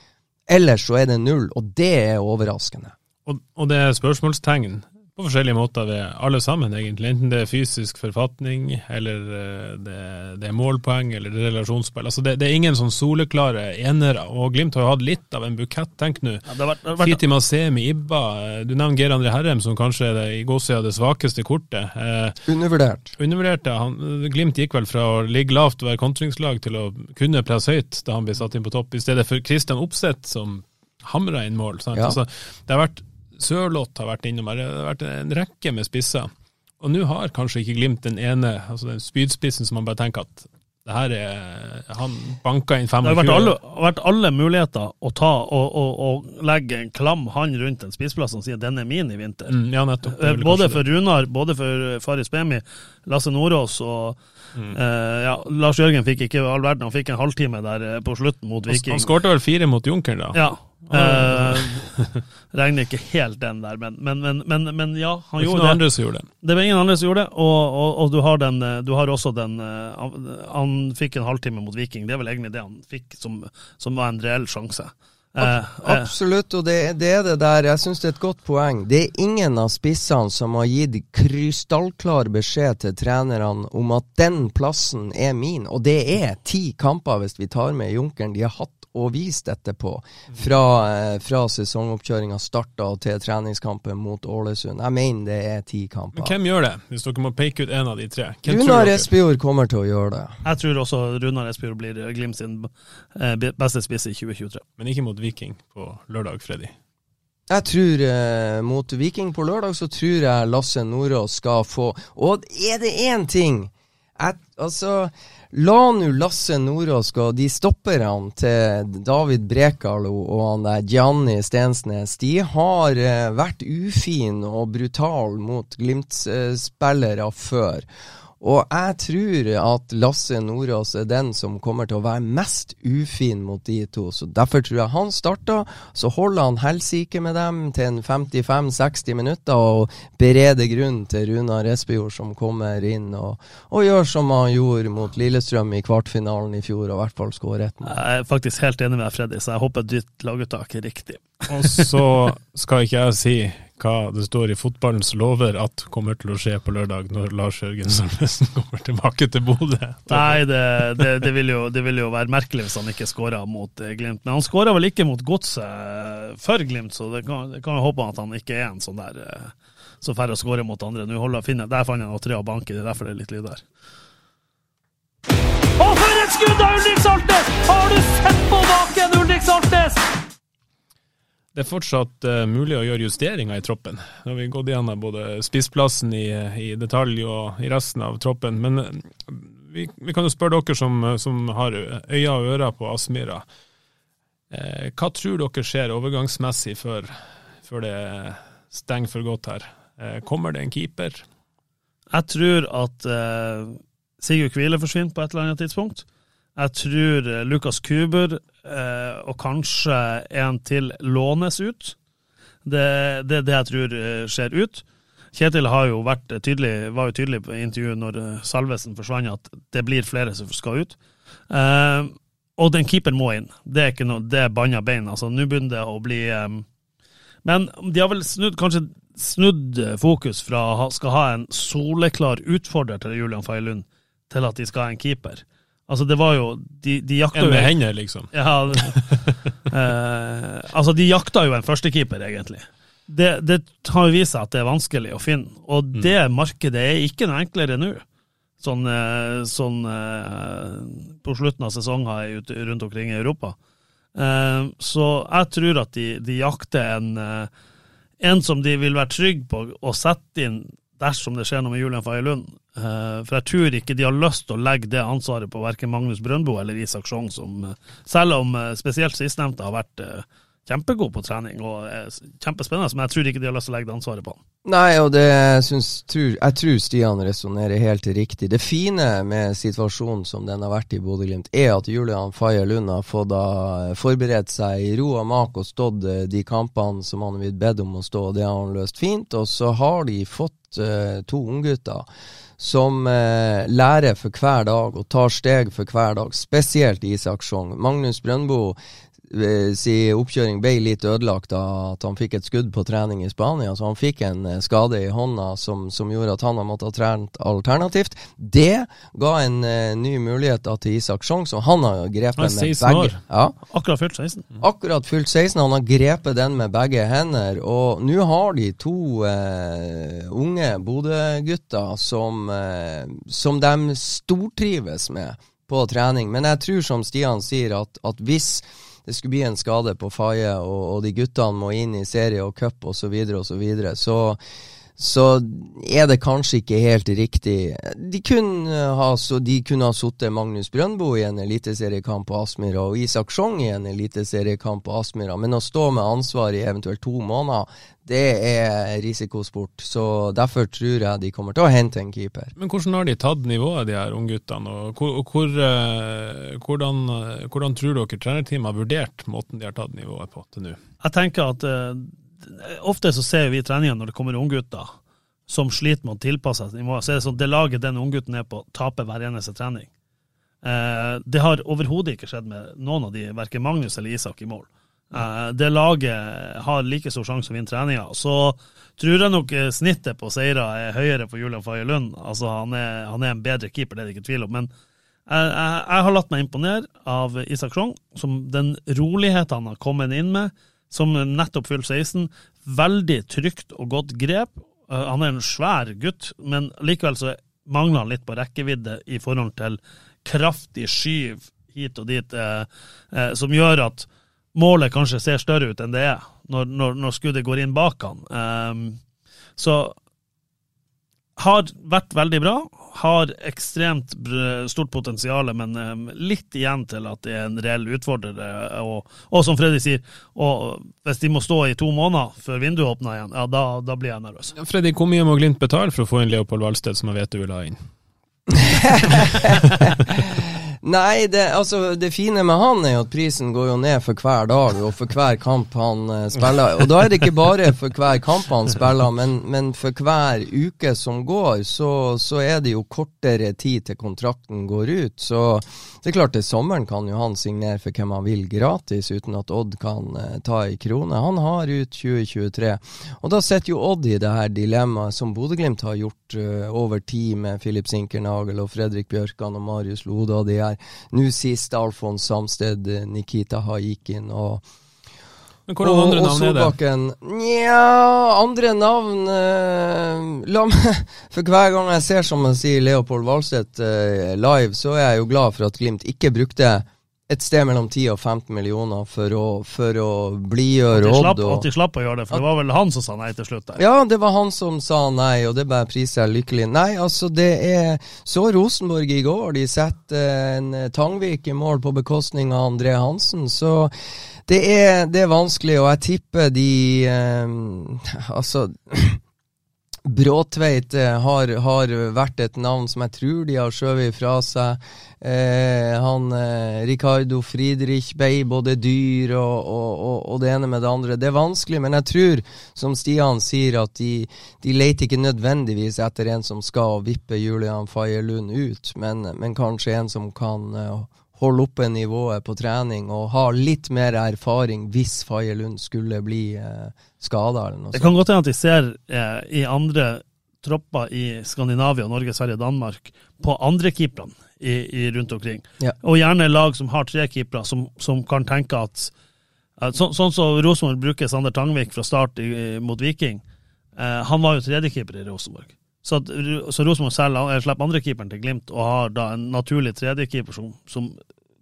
Ellers så er det null, og det er overraskende. Og, og det er spørsmålstegn på forskjellige måter ved alle sammen, egentlig. Enten det er fysisk forfatning, eller eh, det, det er målpoeng, eller det er relasjonsspill. Altså det, det er ingen sånn soleklare enere, og Glimt har jo hatt litt av en bukett, tenk nå. Ja, Fiti Masemi, Ibba, eh, du nevner Geir André Herrem, som kanskje er det, i gåsida det svakeste kortet. Eh, Undervurdert. Undervurdert, ja. Glimt gikk vel fra å ligge lavt og være kontringslag til å kunne presse høyt da han ble satt inn på topp, i stedet for Christian Opseth som hamra inn mål. Sant? Ja. Altså, det har vært Sørloth har vært innom her, det har vært en rekke med spisser. Og nå har kanskje ikke Glimt den ene, altså den spydspissen som man bare tenker at det her er Han banka inn det har vært alle, vært alle muligheter å ta og, og, og legge en klam hånd rundt en spissplass og si at den er min i vinter. Mm, ja, nettopp. Eh, Både for Runar, både for Faris Bemi, Lasse Nordås og Mm. eh, ja, Lars Jørgen fikk ikke all verden, han fikk en halvtime der eh, på slutten mot Viking. han skårte vel fire mot Junkeren, da. Ja. Uh, regner ikke helt den der, men, men, men, men, ja, han Det var det. andre som gjorde det. Det var ingen andre som gjorde det, og, og, og du, har den, du har også den Han, han fikk en halvtime mot Viking, det er vel egentlig det han fikk som, som var en reell sjanse. Eh, eh, Absolutt, og det, det er det der. Jeg syns det er et godt poeng. Det er ingen av spissene som har gitt krystallklar beskjed til trenerne om at den plassen er min, og det er ti kamper hvis vi tar med Junkeren de har hatt og vise dette på, fra, eh, fra sesongoppkjøringa starta til treningskampen mot Ålesund. Jeg mener det er ti kamper. Men hvem gjør det, hvis dere må peke ut en av de tre? Hvem Runar? Espejord kommer til å gjøre det. jeg tror også Runar Espejord blir Glimt sin eh, beste spiss i 2023. Men ikke mot Viking på lørdag, Freddy. Jeg tror eh, mot Viking på lørdag, så tror jeg Lasse Nordås skal få Og er det én ting jeg, Altså, la nå Lasse Nordås gå. De stopperne til David Brekalo og han der Gianni Stensnes, de har eh, vært ufine og brutale mot Glimt-spillere før. Og jeg tror at Lasse Nordås er den som kommer til å være mest ufin mot de to. Så Derfor tror jeg han starter. Så holder han helsike med dem til en 55-60 minutter og bereder grunn til Runa Resbjord som kommer inn og, og, gjør som han gjorde mot Lillestrøm i kvartfinalen i fjor, og i hvert fall skårer ett mål. Jeg er faktisk helt enig med deg, Freddy, så jeg håper ditt laguttak er riktig. Og så skal ikke jeg si hva det står i fotballens lover at kommer til å skje på lørdag når Lars Jørgen Salvesen kommer tilbake til Bodø. Nei, det, det, det, vil jo, det, vil jo, være merkelig hvis han ikke skåra mot eh, Glimt. Men han skåra vel ikke mot Godset eh, for Glimt, så det kan, kan jo håpe at han ikke er en sånn der eh, så færre å skåre mot andre. Nå holder finne, Der fant jeg noe tre av banken, det er derfor det er litt lyd der. Og for et skudd av Ulrik Saltnes! Har du sett på baken, Ulrik Saltnes? Det er fortsatt uh, mulig å gjøre justeringer i troppen. Nå har vi gått gjennom både spissplassen i, i, detalj og i resten av troppen. Men uh, vi, vi, kan jo spørre dere som, som har øyne og ører på Aspmyra. Uh, hva tror dere skjer overgangsmessig før, før det stenger for godt her? kommer det en keeper? Jeg tror at Sigurd Kvile forsvinner på et eller annet tidspunkt. Jeg tror Lukas Kuber Eh, og kanskje en til lånes ut. Det er det, det, jeg tror eh, skjer ut. Kjetil har jo vært tydelig, var jo tydelig på intervjuet når eh, Salvesen forsvant, at det blir flere som skal ut. Eh, og den keeperen må inn. Det er ikke noe, det er banna bein. altså Nå begynner det å bli eh, Men de har vel snudd, kanskje snudd fokus fra skal ha en soleklar utfordrer til Julian Faye Lund, til at de skal ha en keeper. Altså, det var jo De, de jakta jo En med hender, liksom? Ja. eh, altså, de jakta jo en førstekeeper, egentlig. Det, det har vist seg at det er vanskelig å finne, og mm. det markedet er ikke noe enklere nå. Sånn, eh, sånn eh, på slutten av sesongen rundt omkring i Europa. Eh, så jeg tror at de, de jakter en, eh, en som de vil være trygge på å sette inn dersom det skjer noe med Julian Faye Lund. Uh, for jeg tror ikke de har lyst til å legge det ansvaret på verken Magnus Brøndbo eller Isak Sjong, som uh, selv om uh, spesielt sistnevnte har vært kjempegod på trening og er kjempespennende, men jeg tror ikke de har lyst til å legge det ansvaret på han. Nei, og det tror, jeg tror Stian resonnerer helt riktig. Det fine med situasjonen som den har vært i Bodø-Glimt, er at Julian Faye Lund har fått forberedt seg i ro og mak og stått de kampene som han har blitt bedt om å stå, og det har han løst fint. Og så har de fått uh, to unggutter som eh, lærer for hver dag og tar steg for hver dag, spesielt Isak Sjong. Magnus Brøndbo si oppkjøring ble litt ødelagt av at han fikk et skudd på trening i Spania. Så han fikk en eh, skade i hånda som, som gjorde at han har måttet ha trent alternativt. Det ga en uh, ny mulighet da, til Isak Sjong, så han har grepet med begge ja. Akkurat fylt 16. Akkurat fylt 16. Han har grepet den med begge hender. Og nå har de to uh, unge Bodø-gutter som, uh, som de stortrives med på trening. Men jeg tror, som Stian sier, at, at hvis det skulle bli en skade på Faye, og, og, de guttene må inn i serie og cup osv., så, videre, og så, videre. så så er det kanskje ikke helt riktig. De kunne ha, så ha sittet Magnus Brøndbo i en eliteseriekamp på Aspmyra og Isak Sjong i en eliteseriekamp på Aspmyra, men å stå med ansvar i eventuelt to måneder, det er risikosport. Så derfor tror jeg de kommer til å hente en keeper. Men hvordan har de tatt nivået, de her ungguttene? Og hvor, hvor, eh, hvordan, hvordan, tror dere trenerteamet har vurdert måten de har tatt nivået på til nå? Jeg tenker at uh ofte så ser vi i treninga når det kommer unggutter som sliter med å tilpasse seg nivået, så er det sånn det laget den unggutten er på, taper hver eneste trening. Eh, det har overhodet ikke skjedd med noen av de, verken Magnus eller Isak, i mål. Eh, det laget har like stor sjanse å vinne treninga. Så tror jeg nok eh, snittet på seirer er høyere for Julian Faye Lund. Altså, han er, han er, en bedre keeper, det er det ikke tvil om. Men jeg, jeg, jeg har latt meg imponere av Isak Sjong, som den roligheten han har kommet inn med som nettopp fylte 16. Veldig trygt og godt grep. Uh, han er en svær gutt, men likevel så mangler han litt på rekkevidde i forhold til kraftig skyv hit og dit, uh, uh, som gjør at målet kanskje ser større ut enn det er, når, når, når skuddet går inn bak han. Så har vært veldig bra. Har ekstremt stort potensial, men litt igjen til at det er en reell utfordrer. Og, og, som Freddy sier, hvis de må stå i to måneder før vinduet åpner igjen, ja, da, da blir jeg nervøs. Ja, Freddy, hvor mye må Glimt betale for å få inn Leopold Valsted, som jeg vet du vil ha inn? Nei, det, altså, det fine med han er jo at prisen går jo ned for hver dag og for hver kamp han uh, spiller. Og da er det ikke bare for hver kamp han spiller, men, men for hver uke som går, så, så, er det jo kortere tid til kontrakten går ut. Så det er klart til sommeren kan jo han signere for hvem han vil gratis, uten at Odd kan uh, ta ei krone. Han har ut 2023. Og da sitter jo Odd i det her dilemmaet som Bodø-Glimt har gjort uh, over tid med Filip Sinkernagel og Fredrik Bjørkan og Marius Lode og de her nå sist Alfons Samsted, Nikita Haikin og men hvordan andre navn er det? Nja, andre navn eh, la meg, For hver gang jeg ser som man sier Leopold Valstedt eh, live, så er jeg jo glad for at Glimt ikke brukte et sted mellom 10 og 15 millioner for å, for å blidgjøre Odd. At de slapp å gjøre det, for det var vel han som sa nei til slutt? Der. Ja, det var han som sa nei, og det bare priser jeg lykkelig. Nei, altså det er Så Rosenborg i går, de setter en Tangvik i mål på bekostning av André Hansen, så det er, det er vanskelig, og jeg tipper de eh, Altså Bråtveit eh, har, har, vært et navn som jeg tror de har skjøvet fra seg. Eh, han eh, Ricardo Friedrich ble både dyr og, og, og, det ene med det andre. Det er vanskelig, men jeg tror, som Stian sier, at de, de leter ikke nødvendigvis etter en som skal vippe Julian Faye Lund ut, men, men, kanskje en som kan eh, holde oppe nivået på trening og ha litt mer erfaring hvis Faye Lund skulle bli eh, skada. Det kan godt hende at de ser eh, i andre tropper i Skandinavia, Norge, Sverige, Danmark på andre keeperne i, i, rundt omkring. Ja. Og gjerne lag som har tre keepere, som, som, kan tenke at eh, så, Sånn som så Rosenborg bruker Sander Tangvik fra start i, mot Viking. Eh, han var jo tredjekeeper i Rosenborg. Så, at, så Rosenborg selv slipper andrekeeperen til Glimt og har da en naturlig tredjekeeper som, som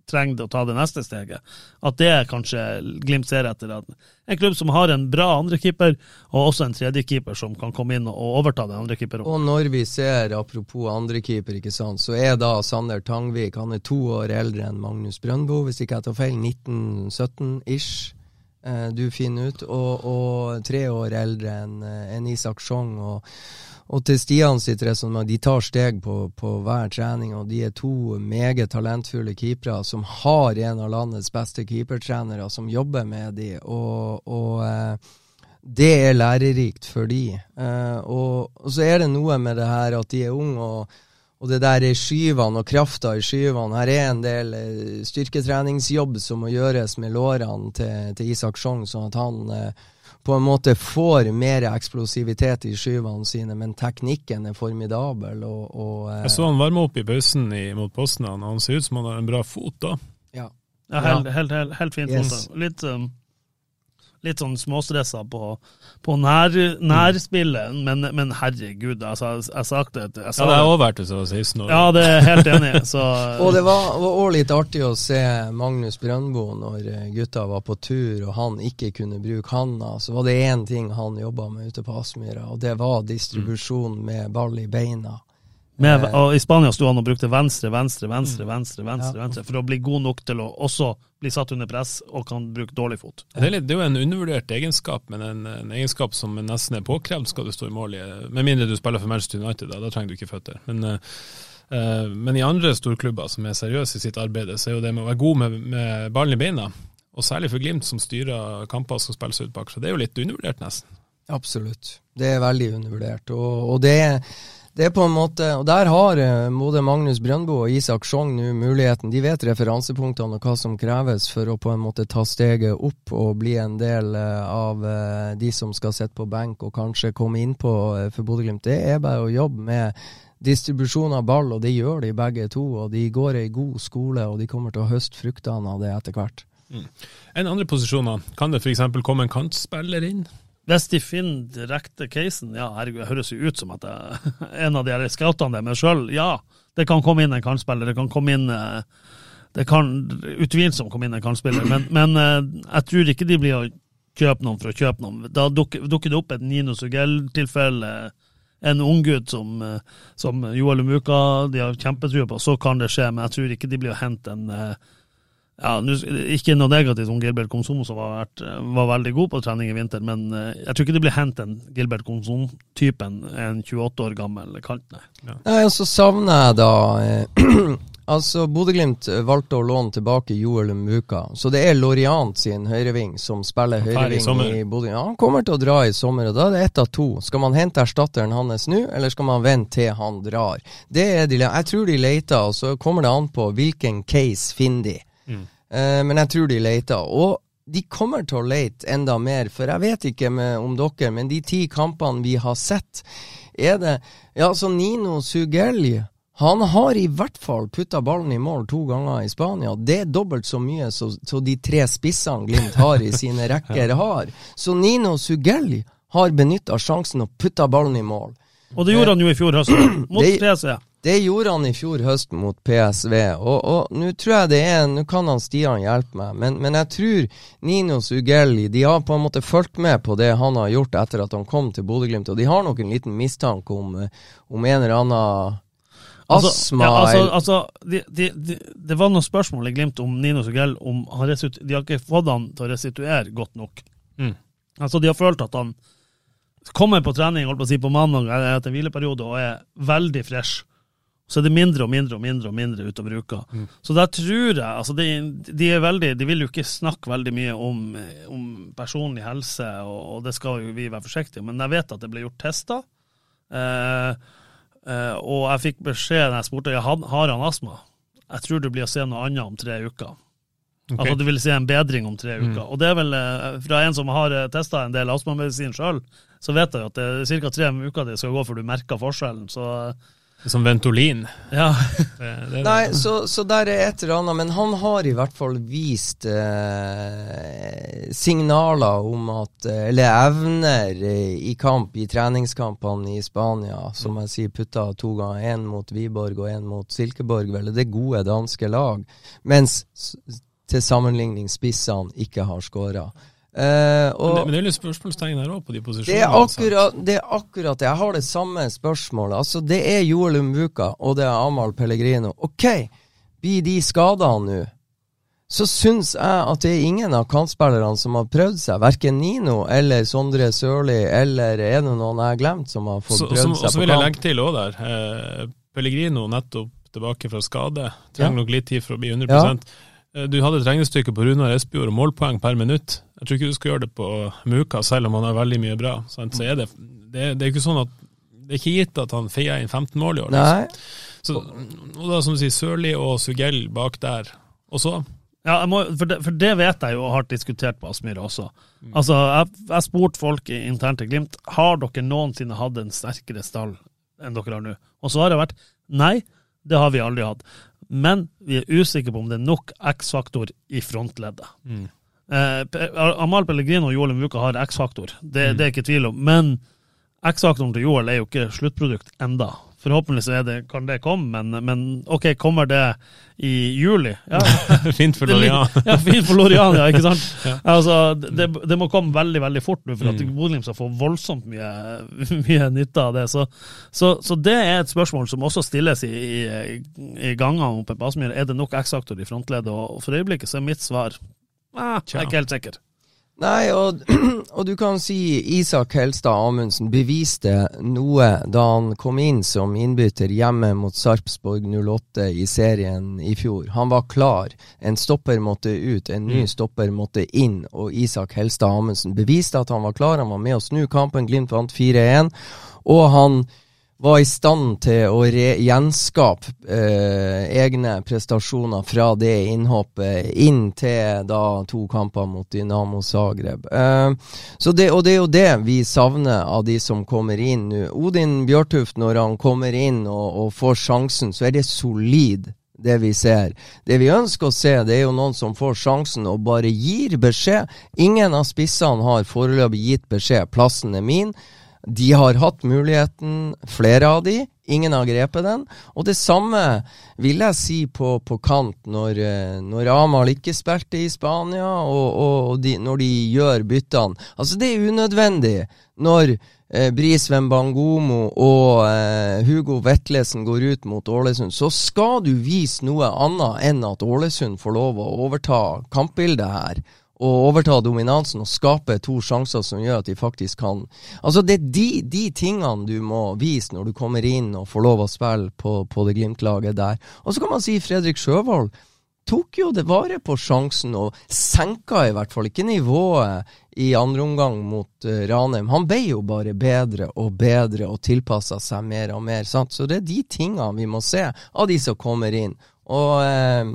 trenger å ta det neste steget. At det er kanskje Glimt ser etter. At en klubb som har en bra andrekeeper, og også en tredjekeeper som kan komme inn og overta den andrekeeperen. Og når vi ser, apropos andrekeeper, ikke sant, så er da Sander Tangvik han er to år eldre enn Magnus Brøndbo, hvis ikke jeg tar feil. 1917-ish. Eh, du finner ut, og, og, tre år eldre enn eh, en Isak Sjong. og og til Stian sitt resonnement, de tar steg på, på, hver trening, og de er to meget talentfulle keepere som har en av landets beste keepertrenere som jobber med de, og, og eh, det er lærerikt for de. Eh, og, og, så er det noe med det her at de er unge, og, og det der er skyvene og krafta i skyvene. Her er en del eh, styrketreningsjobb som må gjøres med lårene til, til Isak Sjong, sånn at han eh, på en måte får mer eksplosivitet i skyvene sine, men teknikken er formidabel. Og, og, eh, Jeg så han varme opp i pausen mot Posten, og han ser ut som han har en bra fot da. Ja, ja helt, helt, helt, helt fint. Yes. Litt um, litt sånn småstressa på, på nær, nærspillet, men, men, herregud, altså, jeg, jeg sagt det jeg sa Ja, det har òg vært det som 16 år. Ja, det er helt enig så. Og det var òg litt artig å se Magnus Brøndbo når eh, gutta var på tur og han ikke kunne bruke handa. Så var det én ting han jobba med ute på Aspmyra, og det var distribusjon med ball i beina. Med, eh. og I Spania sto han og brukte venstre, venstre, venstre, venstre, venstre, ja. venstre for å bli god nok til å også bli satt under press og kan bruke dårlig fot. Det er, litt, det er jo en undervurdert egenskap, men en, en, egenskap som nesten er påkrevd skal du stå i mål i. Med mindre du spiller for Manchester United, da, da trenger du ikke føtter. Men, uh, men i andre storklubber som er seriøse i sitt arbeid, så er jo det med å være god med, med ballen i beina, og særlig for Glimt som styrer kamper som spilles ut bak, så det er jo litt undervurdert, nesten. Absolutt. Det er veldig undervurdert. og, og det er det er på en måte, og Der har eh, både Magnus Brøndbo og Isak Sjong nå muligheten. De vet referansepunktene og hva som kreves for å på en måte ta steget opp og bli en del eh, av eh, de som skal sitte på benk og kanskje komme innpå for Bodø-Glimt. Det er bare å jobbe med distribusjon av ball, og det gjør de begge to. og De går ei god skole, og de kommer til å høste fruktene av det etter hvert. Mm. En andre posisjoner, kan det f.eks. komme en kantspiller inn? Hvis de finner direkte casen, ja, herregud, det høres jo ut som at jeg, en av de her scoutene der, men sjøl, ja. Det kan komme inn en kantspiller, det kan komme inn eh, Det kan utvilsomt komme inn en kantspiller, men, men eh, jeg tror ikke de blir å kjøpe noen for å kjøpe noen. Da dukker, dukker det opp et Nino Sugell-tilfelle, en unggutt som, eh, som Joel Umuka de har kjempetrua på, så kan det skje, men jeg tror ikke de blir å hente en ja, Ikke noe negativt om Gilbert Konsum, som var, var veldig god på trening i vinter, men eh, jeg tror ikke det blir hent en Gilbert Konsom-typen, en 28 år gammel kant, nei. Nei, og så savner jeg da eh, Altså, Bodø-Glimt valgte å låne tilbake Joel Muka. Så det er Loriant sin høyreving som spiller høyreving i i Bodø. Ja, han kommer til å dra i sommer, og da er det ett av to. Skal man hente erstatteren hans nå, eller skal man vente til han drar? Det er de, Jeg tror de leter, og så kommer det an på hvilken case finner de. Eh, men jeg tror de leter. Og de kommer til å lete enda mer, for jeg vet ikke med, om dere, men de ti kampene vi har sett, er det Ja, så Nino Sugelli han har i hvert fall putta ballen i mål to ganger i Spania. Det er dobbelt så mye som de tre spissene Glimt har i sine rekker har. Så Nino Sugelli har benytta sjansen og putta ballen i mål. Og det gjorde han jo i fjor høst, mot Det- PSV. Det gjorde han i fjor høst mot PSV, og, og nå tror jeg det er Nå kan han Stian hjelpe meg, men, men jeg tror Nino Ugelli De har på en måte fulgt med på det han har gjort etter at han kom til Bodø-Glimt, og de har nok en liten mistanke om, eh, om en eller annen Altså, ja, altså, altså de, de, de, det var noen spørsmål i Glimt om Nino Ugelli om han restitu- De har ikke fått han til å restituere godt nok. Mm. Altså, de har følt at han kommer på trening holdt på å si, på mandag etter en hvileperiode og er veldig fresh. Så er det mindre og mindre og mindre og mindre utover uka. Så der tror jeg altså de, de veldig De vil jo ikke snakke veldig mye om, om personlig helse, og, og det skal jo vi være forsiktige men jeg vet at det ble gjort tester. Eh, eh, og jeg fikk beskjed da jeg spurte ja, har har han astma. Jeg tror du blir å se noe annet om tre uker. Okay. Altså Du vil se en bedring om tre Mm. uker. Og det er vel eh, fra en som har testa en del astmamedisin sjøl, så vet jeg jo at det er ca. tre uker det skal gå før du merker forskjellen. Så Som Ventolin. ja. Det, det, Nei, så, så der er et eller annet, men han har i hvert fall vist eh, signaler om at eh, Eller evner eh, i kamp, i treningskampene i Spania, som jeg sier, putta to ganger. Én mot Wiborg og én mot Silkeborg, vel. Det er gode danske lag. Mens til sammenligning spissene ikke har skåra. Eh, men, det, men det er litt spørsmålstegn her òg, på de posisjonene. det er, akkurat, det er akkurat det. Jeg har det samme spørsmålet. Altså, det er Joel Umbuka og det er Amahl Pellegrino. OK, blir de skada nå? Så syns jeg at det er ingen av kantspillerne som har prøvd seg. Verken Nino eller Sondre Sørli, eller er det noen jeg har glemt som har fått Så, prøvd som, seg så vil jeg legge til òg der. Eh, Pellegrino nettopp tilbake fra skade. Trenger Ja. nok litt tid for å bli 100 Ja. Eh, Du hadde et regnestykke på Runar Espejord og målpoeng per minutt. Jeg tror ikke du skal gjøre det på Muka, selv om han har veldig mye bra. Sant? Så er det, det, det er ikke sånn at det er ikke gitt at han feier inn 15 mål i år. liksom. Så, og da, som du sier, Sørli og Sugell bak der. Og så Ja, jeg må, for, det, for det vet jeg jo og har diskutert på Aspmyra også. Altså, Jeg, jeg spurte folk i- internt i Glimt har dere noensinne hatt en sterkere stall enn dere har nå. Og svaret har vært nei, det har vi aldri hatt. Men vi er usikre på om det er nok X-faktor i frontleddet. Eh, Amahl Pellegrino og Joel Muka har X-faktor, det, det er ikke tvil om. Men X-faktoren til Joel er jo ikke sluttprodukt enda. Forhåpentligvis det, kan det komme, men, men OK, kommer det i juli? Ja, Fint for Lorian. Ja, fint for Lorian, ja, ikke sant? Ja. Altså, det, det må komme veldig veldig fort nå for at Mm. Bodø-Glimt skal få voldsomt mye, mye nytte av det. Så, så, så det er et spørsmål som også stilles i, i, i gangene oppe på Aspmyr. Er det nok X-aktor i frontleddet? Og for øyeblikket så er mitt svar ah, jeg er ikke helt sikker. Nei, og, og du kan si Isak Helstad Amundsen beviste noe da han kom inn som innbytter hjemme mot Sarpsborg 08 i serien i fjor. Han var klar. En stopper måtte ut, en ny stopper måtte inn, og Isak Helstad Amundsen beviste at han var klar. Han var med å snu kampen. Glimt vant 4-1, og han var i stand til å gjenskape eh, egne prestasjoner fra det innhoppet inn til da to kamper mot Dynamo Zagreb. Eh, så det, og det er jo det vi savner av de som kommer inn nå. Odin Bjørtuft, når han kommer inn og, og får sjansen, så er det solid. Det vi ser. Det vi ønsker å se, det er jo noen som får sjansen og bare gir beskjed. Ingen av spissene har foreløpig gitt beskjed. Plassen er min. De har hatt muligheten, flere av de. Ingen har grepet den. Og det samme vil jeg si på, på kant når, eh, når Amahl ikke spilte i Spania, og, og de, når de gjør byttene. Altså, det er unødvendig når eh, Brisveen Bangomo og eh, Hugo Vetlesen går ut mot Ålesund, så skal du vise noe annet enn at Ålesund får lov å overta kampbildet her å overta dominansen og skape to sjanser som gjør at de faktisk kan Altså, det er de, de tingene du må vise når du kommer inn og får lov å spille på, på det Glimt-laget der. Og så kan man si Fredrik Sjøvold tok jo det vare på sjansen og senka i hvert fall ikke nivået i andre omgang mot uh, Ranheim. Han ble jo bare bedre og bedre og tilpassa seg mer og mer. Sant? Så det er de tingene vi må se av de som kommer inn. Og uh,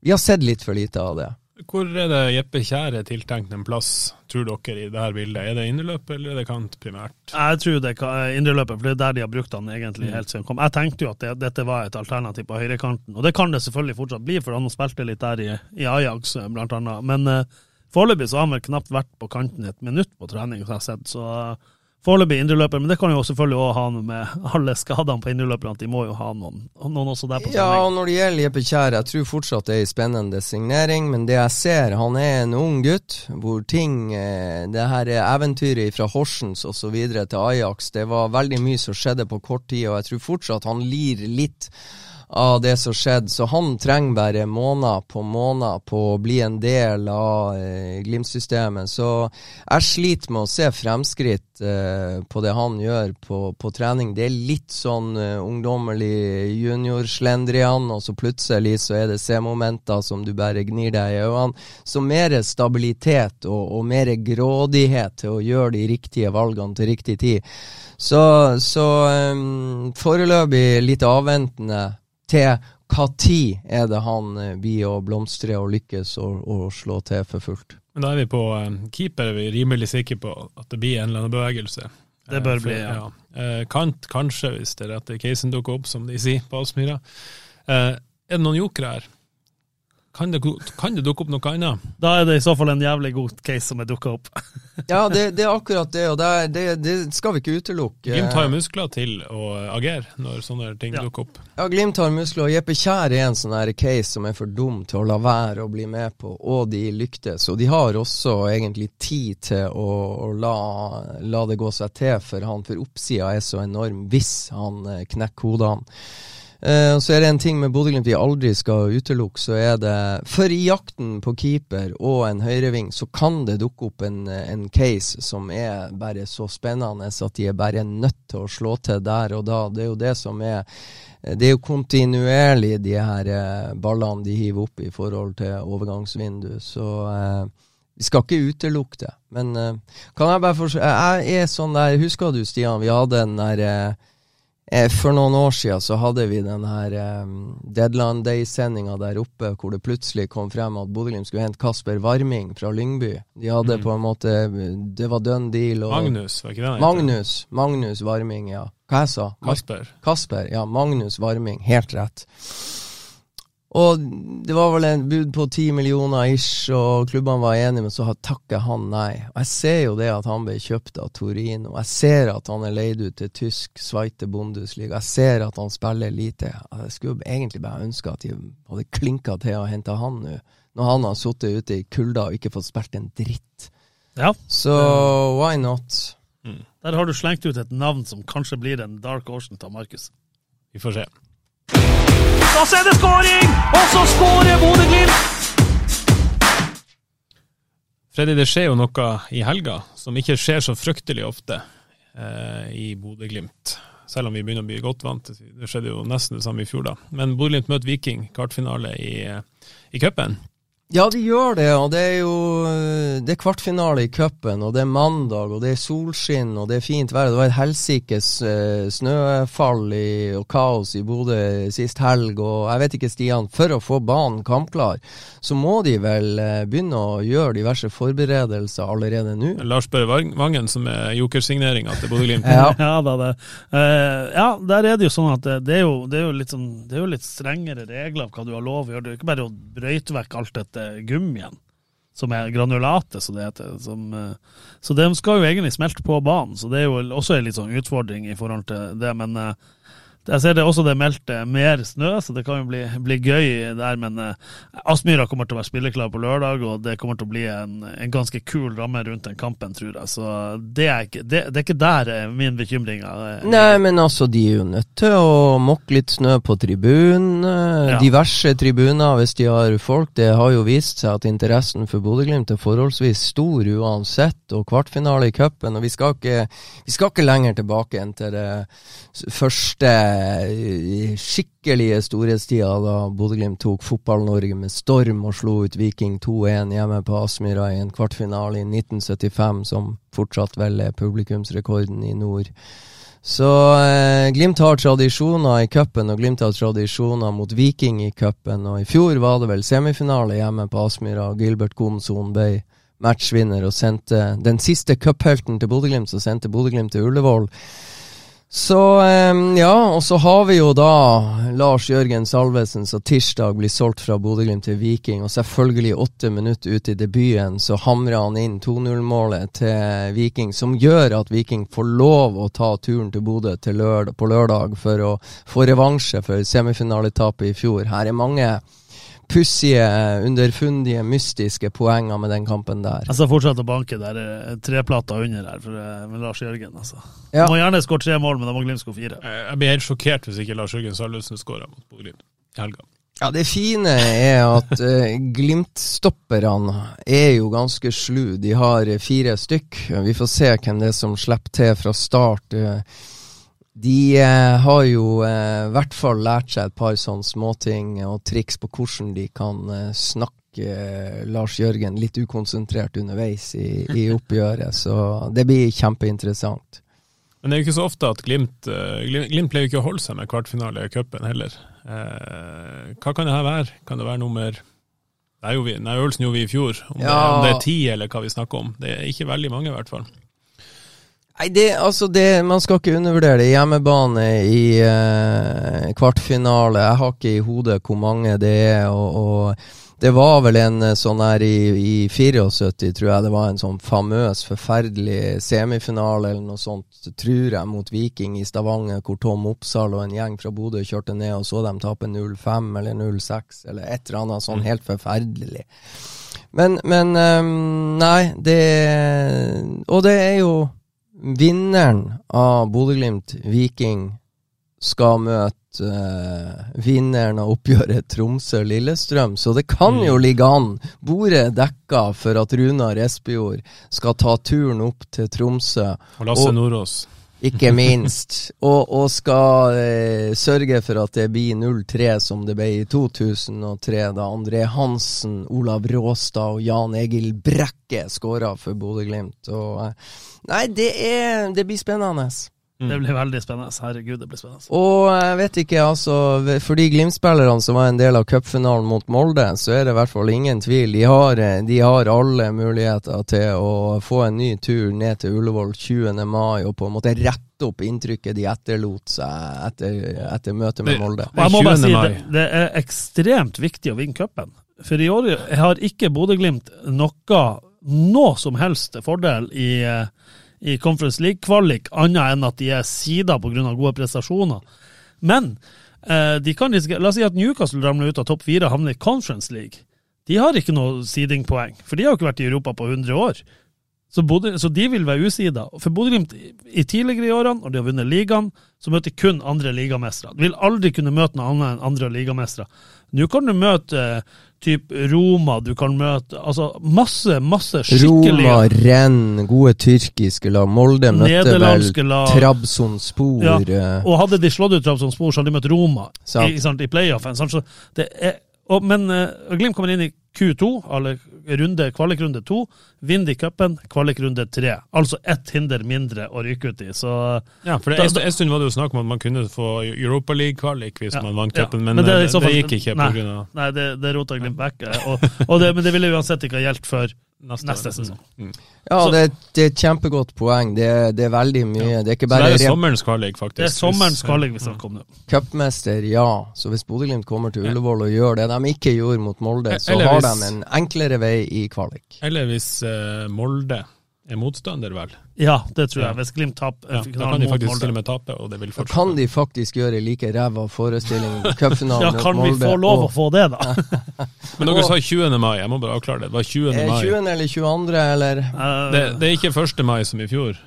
vi har sett litt for lite av det. Hvor er det Jeppe Kjære tiltenkt en plass, tror dere, i dette bildet? Er det indreløp eller er det kant primært? Jeg tror det er indreløpet, for det er der de har brukt han egentlig helt siden han kom. Jeg tenkte jo at det, dette var et alternativ på høyrekanten, og det kan det selvfølgelig fortsatt bli, for han har spilt litt der i, i Ajax blant annet. Men uh, foreløpig så har han vel knapt vært på kanten et minutt på trening, så jeg har sett. så... Uh, Foreløpig indreløper, men det kan jo selvfølgelig også ha noe med alle skadene på indreløperne. De må jo ha noen, noen også der på Ja, og når det gjelder Jeppe Kjær, jeg tror fortsatt det er en spennende signering. Men det jeg ser, han er en ung gutt hvor ting eh, Det her eventyret fra Horsens osv. til Ajax, det var veldig mye som skjedde på kort tid, og jeg tror fortsatt han lir litt av det som skjedde. Så han trenger bare måneder på måneder på å bli en del av eh, Glimt-systemet. Så jeg sliter med å se fremskritt eh, på det han gjør på, på, trening. Det er litt sånn eh, ungdommelig juniorslendrian, og så plutselig så er det C-momenter som du bare gnir deg i øynene. Så mer stabilitet og, og mer grådighet til å gjøre de riktige valgene til riktig tid. Så, så um, foreløpig litt avventende til hva tid er det han eh, blir å blomstre og lykkes og, og, slå til for fullt. Men da er vi på um, keeper, er vi rimelig sikre på at det blir en eller annen bevegelse. Det bør bli, ja. ja. Kant kanskje, hvis det er rette casen dukker opp, som de sier på Aspmyra. Er det noen jokere her? Kan det, kan det, dukke opp noe annet? Da er det i så fall en jævlig god case som er dukka opp. ja, det, det, er akkurat det, og det, det, skal vi ikke utelukke. Glimt har muskler til å agere når sånne ting ja. dukker opp. Ja, Glimt har muskler, og Jeppe Kjær er en sånn her case som er for dum til å la være å bli med på, og de lyktes. Og de har også egentlig tid til å, å la, la, det gå seg til for han, for oppsida er så enorm hvis han eh, knekker hodene. Uh, så er det en ting med Bodø-Glimt vi aldri skal utelukke, så er det For i jakten på keeper og en høyreving, så kan det dukke opp en, en, case som er bare så spennende at de er bare nødt til å slå til der og da. Det er jo det som er Det er jo kontinuerlig de her uh, ballene de hiver opp i forhold til overgangsvindu, så uh, vi skal ikke utelukke det. Men kan jeg bare forstå Jeg er sånn der Husker du, Stian, vi hadde den der Eh, for noen år siden så hadde vi den her eh, Deadline Day-sendinga der oppe hvor det plutselig kom frem at Bodø-Glimt skulle hente Kasper Varming fra Lyngby. De hadde mm. på en måte Det var done deal. Og, Magnus, var ikke det? Magnus, Magnus Varming, ja. Hva jeg sa Kasper. Kasper, ja. Magnus Varming. Helt rett. Og det var vel en bud på ti millioner ish, og klubbene var enige, men så takker han nei. Og Jeg ser jo det at han ble kjøpt av Torino. Jeg ser at han er leid ut til tysk Sveite Bundesliga. Jeg ser at han spiller lite. Jeg skulle egentlig bare ønske at de hadde klinka til å hente han nå, når han har sittet ute i kulda og ikke fått spilt en dritt. Ja. Så why not? Mm. Der har du slengt ut et navn som kanskje blir en dark ocean til Markus. Vi får se. Så er det skåring! Og så skårer Bodø-Glimt! Freddy, det skjer jo noe i helga som ikke skjer så fryktelig ofte eh, i Bodø-Glimt. Selv om vi begynner å bli godt vant. Det skjedde jo nesten det samme i fjor, da. Men Bodø-Glimt møter Viking, kvartfinale i, eh, i cupen. Ja, de gjør det, og det er jo Det er kvartfinale i cupen, og det er mandag, og det er solskinn, og det er fint vær. Det var et helsikes uh, snøfall i, og kaos i Bodø sist helg, og jeg vet ikke, Stian, for å få banen kampklar, så må de vel uh, begynne å gjøre diverse forberedelser allerede nå? Lars Børre Vangen, som er jokersigneringa til Bodø-Glimt. ja. ja, da, det. Uh, ja, der er det jo sånn at det, det, er, jo, det, er, jo, litt sånn, det er jo litt strengere regler av hva du har lov å gjøre. Det er jo ikke bare å brøyte vekk alt dette gummien, som er granulatet, som det heter. Som, eh, så de skal jo egentlig smelte på banen, så det er jo også en litt sånn utfordring i forhold til det. Men eh, Jeg ser det også det er meldt eh, mer snø, så det kan jo bli, bli gøy der. Men uh, Aspmyra kommer til å være spilleklar på lørdag, og det kommer til å bli en, en ganske kul ramme rundt den kampen, tror jeg. Så det er ikke, det, det er ikke der eh, min bekymring er. Nei, men altså, de er jo nødt til å mokke litt snø på tribunen. Ja. Diverse tribuner hvis de har folk. Det har jo vist seg at interessen for Bodø-Glimt er forholdsvis stor uansett, og kvartfinale i cupen. Og vi skal, ikke, vi skal ikke lenger tilbake enn til det første eh, skikkelige storhetstida da Bodø-Glimt tok Fotball-Norge med storm og slo ut Viking 2-1 hjemme på Aspmyra i en kvartfinale i 1975, som fortsatt vel er publikumsrekorden i nord. Så eh, Glimt har tradisjoner i cupen, og Glimt har tradisjoner mot Viking i cupen. Og i fjor var det vel semifinale hjemme på Aspmyra, og Gilbert Komson ble matchvinner og sendte den siste cuphelten til Bodø-Glimt, som sendte Bodø-Glimt til Ullevål. Så ja, og så har vi jo da Lars Jørgen Salvesen som tirsdag blir solgt fra Bodø-Glimt til Viking, og selvfølgelig åtte minutter ut i debuten så hamrer han inn 2-0-målet til Viking, som gjør at Viking får lov å ta turen til Bodø til lørdag, på lørdag for å få revansje for semifinaletapet i fjor. Her er mange pussige, underfundige, mystiske poenger med den kampen der. Jeg skal fortsette å banke der eh, treplata under her for, eh, med Lars Jørgen. altså. Ja. Må gjerne skåre tre mål, men da må Glimt skåre fire. Jeg blir helt sjokkert hvis ikke Lars Jørgen Salvesen skårer mot Bodø-Glimt i helga. Ja, Det fine er at uh, Glimt-stopperne er jo ganske slu. De har fire stykk. Vi får se hvem det er som slipper til fra start. Uh, de eh, har jo eh, i hvert fall lært seg et par sånne småting og triks på hvordan de kan eh, snakke eh, Lars Jørgen litt ukonsentrert underveis i, i oppgjøret. Så det blir kjempeinteressant. Men det er jo ikke så ofte at Glimt eh, Glimt, Glimt pleier jo ikke å holde seg med kvartfinale i cupen heller. Eh, hva kan det her være? Kan det være nummer er vi, øvelsen gjorde vi i fjor. Om, det, om det er ti, eller hva vi snakker om. Det er ikke veldig mange, i hvert fall. Nei, det, altså det, Man skal ikke undervurdere det. Hjemmebane i eh, kvartfinale. Jeg har ikke i hodet hvor mange det er. og, og det var vel en eh, sånn her i, i 74, tror jeg det var en sånn famøs, forferdelig semifinale eller noe sånt, tror jeg, mot Viking i Stavanger, hvor Tom Oppsal og en gjeng fra Bodø kjørte ned og så dem tape 0-5 eller 0-6 eller et eller annet sånn helt forferdelig. Men, men um, Nei, det Og det er jo Vinneren av Bodø-Glimt-Viking skal møte uh, vinneren av oppgjøret Tromsø-Lillestrøm, så det kan jo ligge an. Bordet dekka for at Runar Espejord skal ta turen opp til Tromsø, Og Lasse Og- Nordås. Ikke minst. og, og skal eh, sørge for at det blir 0-3 som det ble i 2003, da André Hansen, Olav Råstad og Jan Egil Brekke skåra for Bodø-Glimt. Eh, Nei, det, er, det blir spennende. Det blir veldig spennende. Herregud, det blir spennende. Og jeg vet ikke, altså For de Glimt-spillerne som var en del av cupfinalen mot Molde, så er det i hvert fall ingen tvil. De har, eh, de har alle muligheter til å få en ny tur ned til Ullevål 20. mai og på en måte rette opp inntrykket de etterlot seg etter, etter møtet med Molde. Og jeg må bare si, det, det er ekstremt viktig å vinne cupen. For i år har ikke Bodø-Glimt noe, noe som helst fordel i, eh, i Conference League-kvalik, annet enn at de er sida pga. gode prestasjoner. Men eh, de kan risikere La oss si at Newcastle ramler ut av topp fire og havner i Conference League. De har ikke noe seedingpoeng, for de har jo ikke vært i Europa på 100 år. Så, Bodø, så de vil være usida. For Bodø-Glimt i tidligere i årene, når de har vunnet ligaen, så møter de kun andre ligamestere. De vil aldri kunne møte noe annet enn andre ligamestere. Nå kan du møte eh, typ Roma, du kan møte altså masse, masse skikkelige Roma, Renn, gode tyrkiske lag. Molde møtte vel. Trabzonspor. Ja, eh, Og hadde de slått ut Trabzonspor, så hadde de møtt Roma Sant. i, sant, i playoffen. Sant? Så det er, og, men uh, Glimt kommer inn i Q2, eller runde, kvalikrunde to. Vinner de cupen, kvalikrunde tre. Altså ett hinder mindre å ryke ut i. Så Ja, for det, Da- en, stund var det jo snakk om at man kunne få Europa League-kvalik hvis Ja, man vant ja. men, Men det er det, det gikk ikke nei. grunn av Nei, det, det rota Glimt vekk. eh, Og, og men det ville uansett ikke ha gjeldt for neste, neste sesong. Mm. ja, det, det er et kjempegodt poeng. Det, det er veldig mye. Det er ikke Så det er ren- sommerens kvalik, faktisk. Det er sommerens kvalik vi snakker om nå. Cupmester, ja. Så hvis Bodø-Glimt kommer til Ullevål og gjør det de ikke gjorde mot Molde, så hvis, har de en enklere vei i kvalik. Eller hvis uh, Molde er motstander, vel. Ja, det tror jeg. Hvis Glimt taper Ja, da kan de faktisk Molde. til og med tape, og det vil Da fortsette. kan de faktisk gjøre like ræva forestilling i cupfinalen Ja, mot kan vi få lov å få det, da? Men dere sa 20. mai, jeg må bare avklare det. Det var 20. Eh, mai. 20. eller 22. eller Eh, Det, det er ikke 1. mai som i fjor.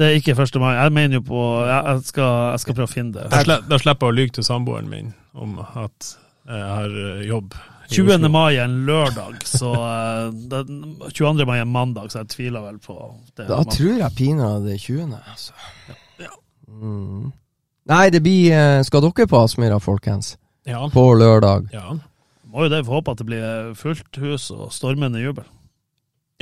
Det er ikke 1. mai. Jeg mener jo på jeg, skal, jeg skal prøve å finne det. Da, slipper jeg å lyve til samboeren min om at jeg har eh, jobb. 20. Oslo. mai er en lørdag, så eh, det, 22. mai er en mandag, så jeg tviler vel på det. Da tror jeg pinadø det er 20. Altså. Mm. Nei, det blir eh, Skal dere på Aspmyra, folkens? Ja. På lørdag? ja. Må jo det, vi får håpe at det blir fullt hus og stormende jubel.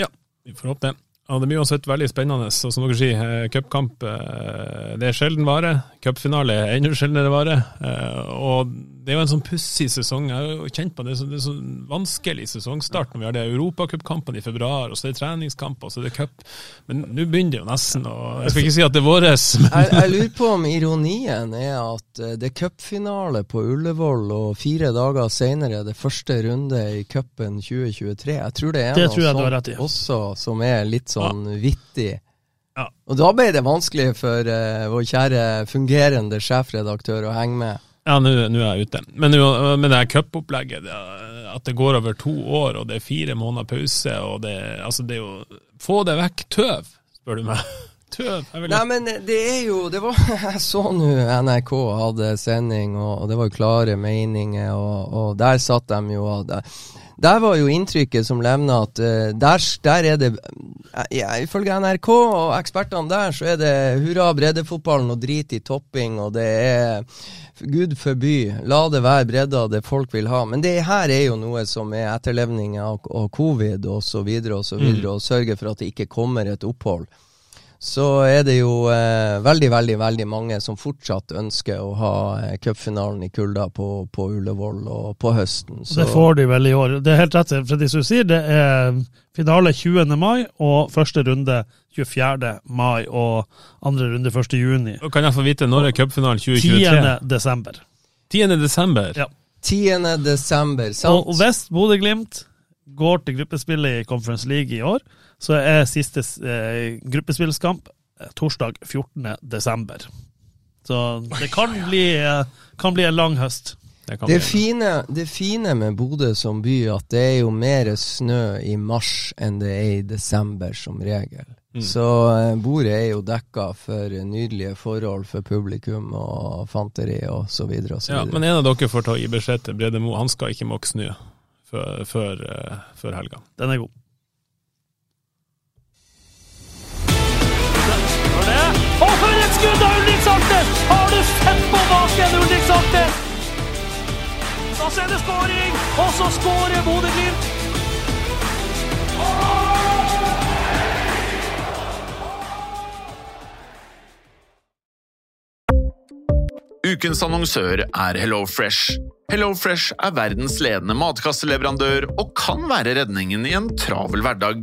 Ja, Vi får håpe det. Ja, det blir uansett veldig spennende. Og som dere sier, eh, cupkamp eh, det er sjelden vare. Cupfinale er enda sjeldnere vare. Eh, Og det er jo en sånn pussig sesong. Jeg har jo kjent på det. Det er så, det er vanskelig sesongstart når vi har det europacupkampene i februar, og så er det treningskamper, og så er det cup. Men nå begynner det jo nesten, og jeg skal ikke si at det er våres, men Jeg, jeg lurer på om ironien er at det er cupfinale på Ullevål, og fire dager senere er det første runde i cupen 2023. Jeg tror det er Det noe sånt også som er litt sånn vittig. Ja. Og da ble det vanskelig for uh, vår kjære fungerende sjefredaktør å henge med. Ja, nå er jeg ute. Men med det her cupopplegget, at det går over to år, og det er fire måneder pause, og det, altså det er jo Få det vekk. Tøv, spør du meg. Tøv. Vil Nei, men det er jo det var, Jeg så nå NRK hadde sending, og, og det var jo klare meninger, og, og der satt de jo og der, var jo inntrykket som levna at uh, der, der er det ja, Ifølge NRK og ekspertene der, så er det hurra breddefotballen og drit i topping, og det er Gud forby, la det være bredda det folk vil ha. Men det her er jo noe som er etterlevninger av, av covid og så videre og så videre, og sørge for at det ikke kommer et opphold så er det jo eh, veldig, veldig veldig mange som fortsatt ønsker å ha eh, cupfinalen i kulda på, på Ullevål og på høsten. Så det får de vel i år. Det er helt rett, Freddy som sier. Det er finale 20. mai og første runde 24. mai og andre runde 1. juni. Og Kan jeg få vite når er cupfinalen 10. desember. 10. desember. Ja. 10. desember, sant? Og, og hvis Bodø-Glimt går til gruppespillet i Conference League i år, så er siste eh, gruppespillskamp eh, torsdag 14. desember. Så det kan bli, eh, kan bli en lang høst. Det Det fine, det fine med Bodø som by, at det er jo mer snø i mars enn det er i desember, som regel. Så eh, bordet er jo dekka for nydelige forhold for publikum og fanteri og så videre og så Ja, videre. men en av dere får ta i beskjed til Brede Moe, Han skal ikke måke snø før, før, før helga. Den er god. Skudd av Ulrik Saltnes! Har du sett på baken, Ulrik Saltnes? Da ser er det skåring, og så skårer Bodø-Glimt. Ukens annonsør er HelloFresh. HelloFresh er verdens ledende matkasseleverandør og kan være redningen i en travel hverdag.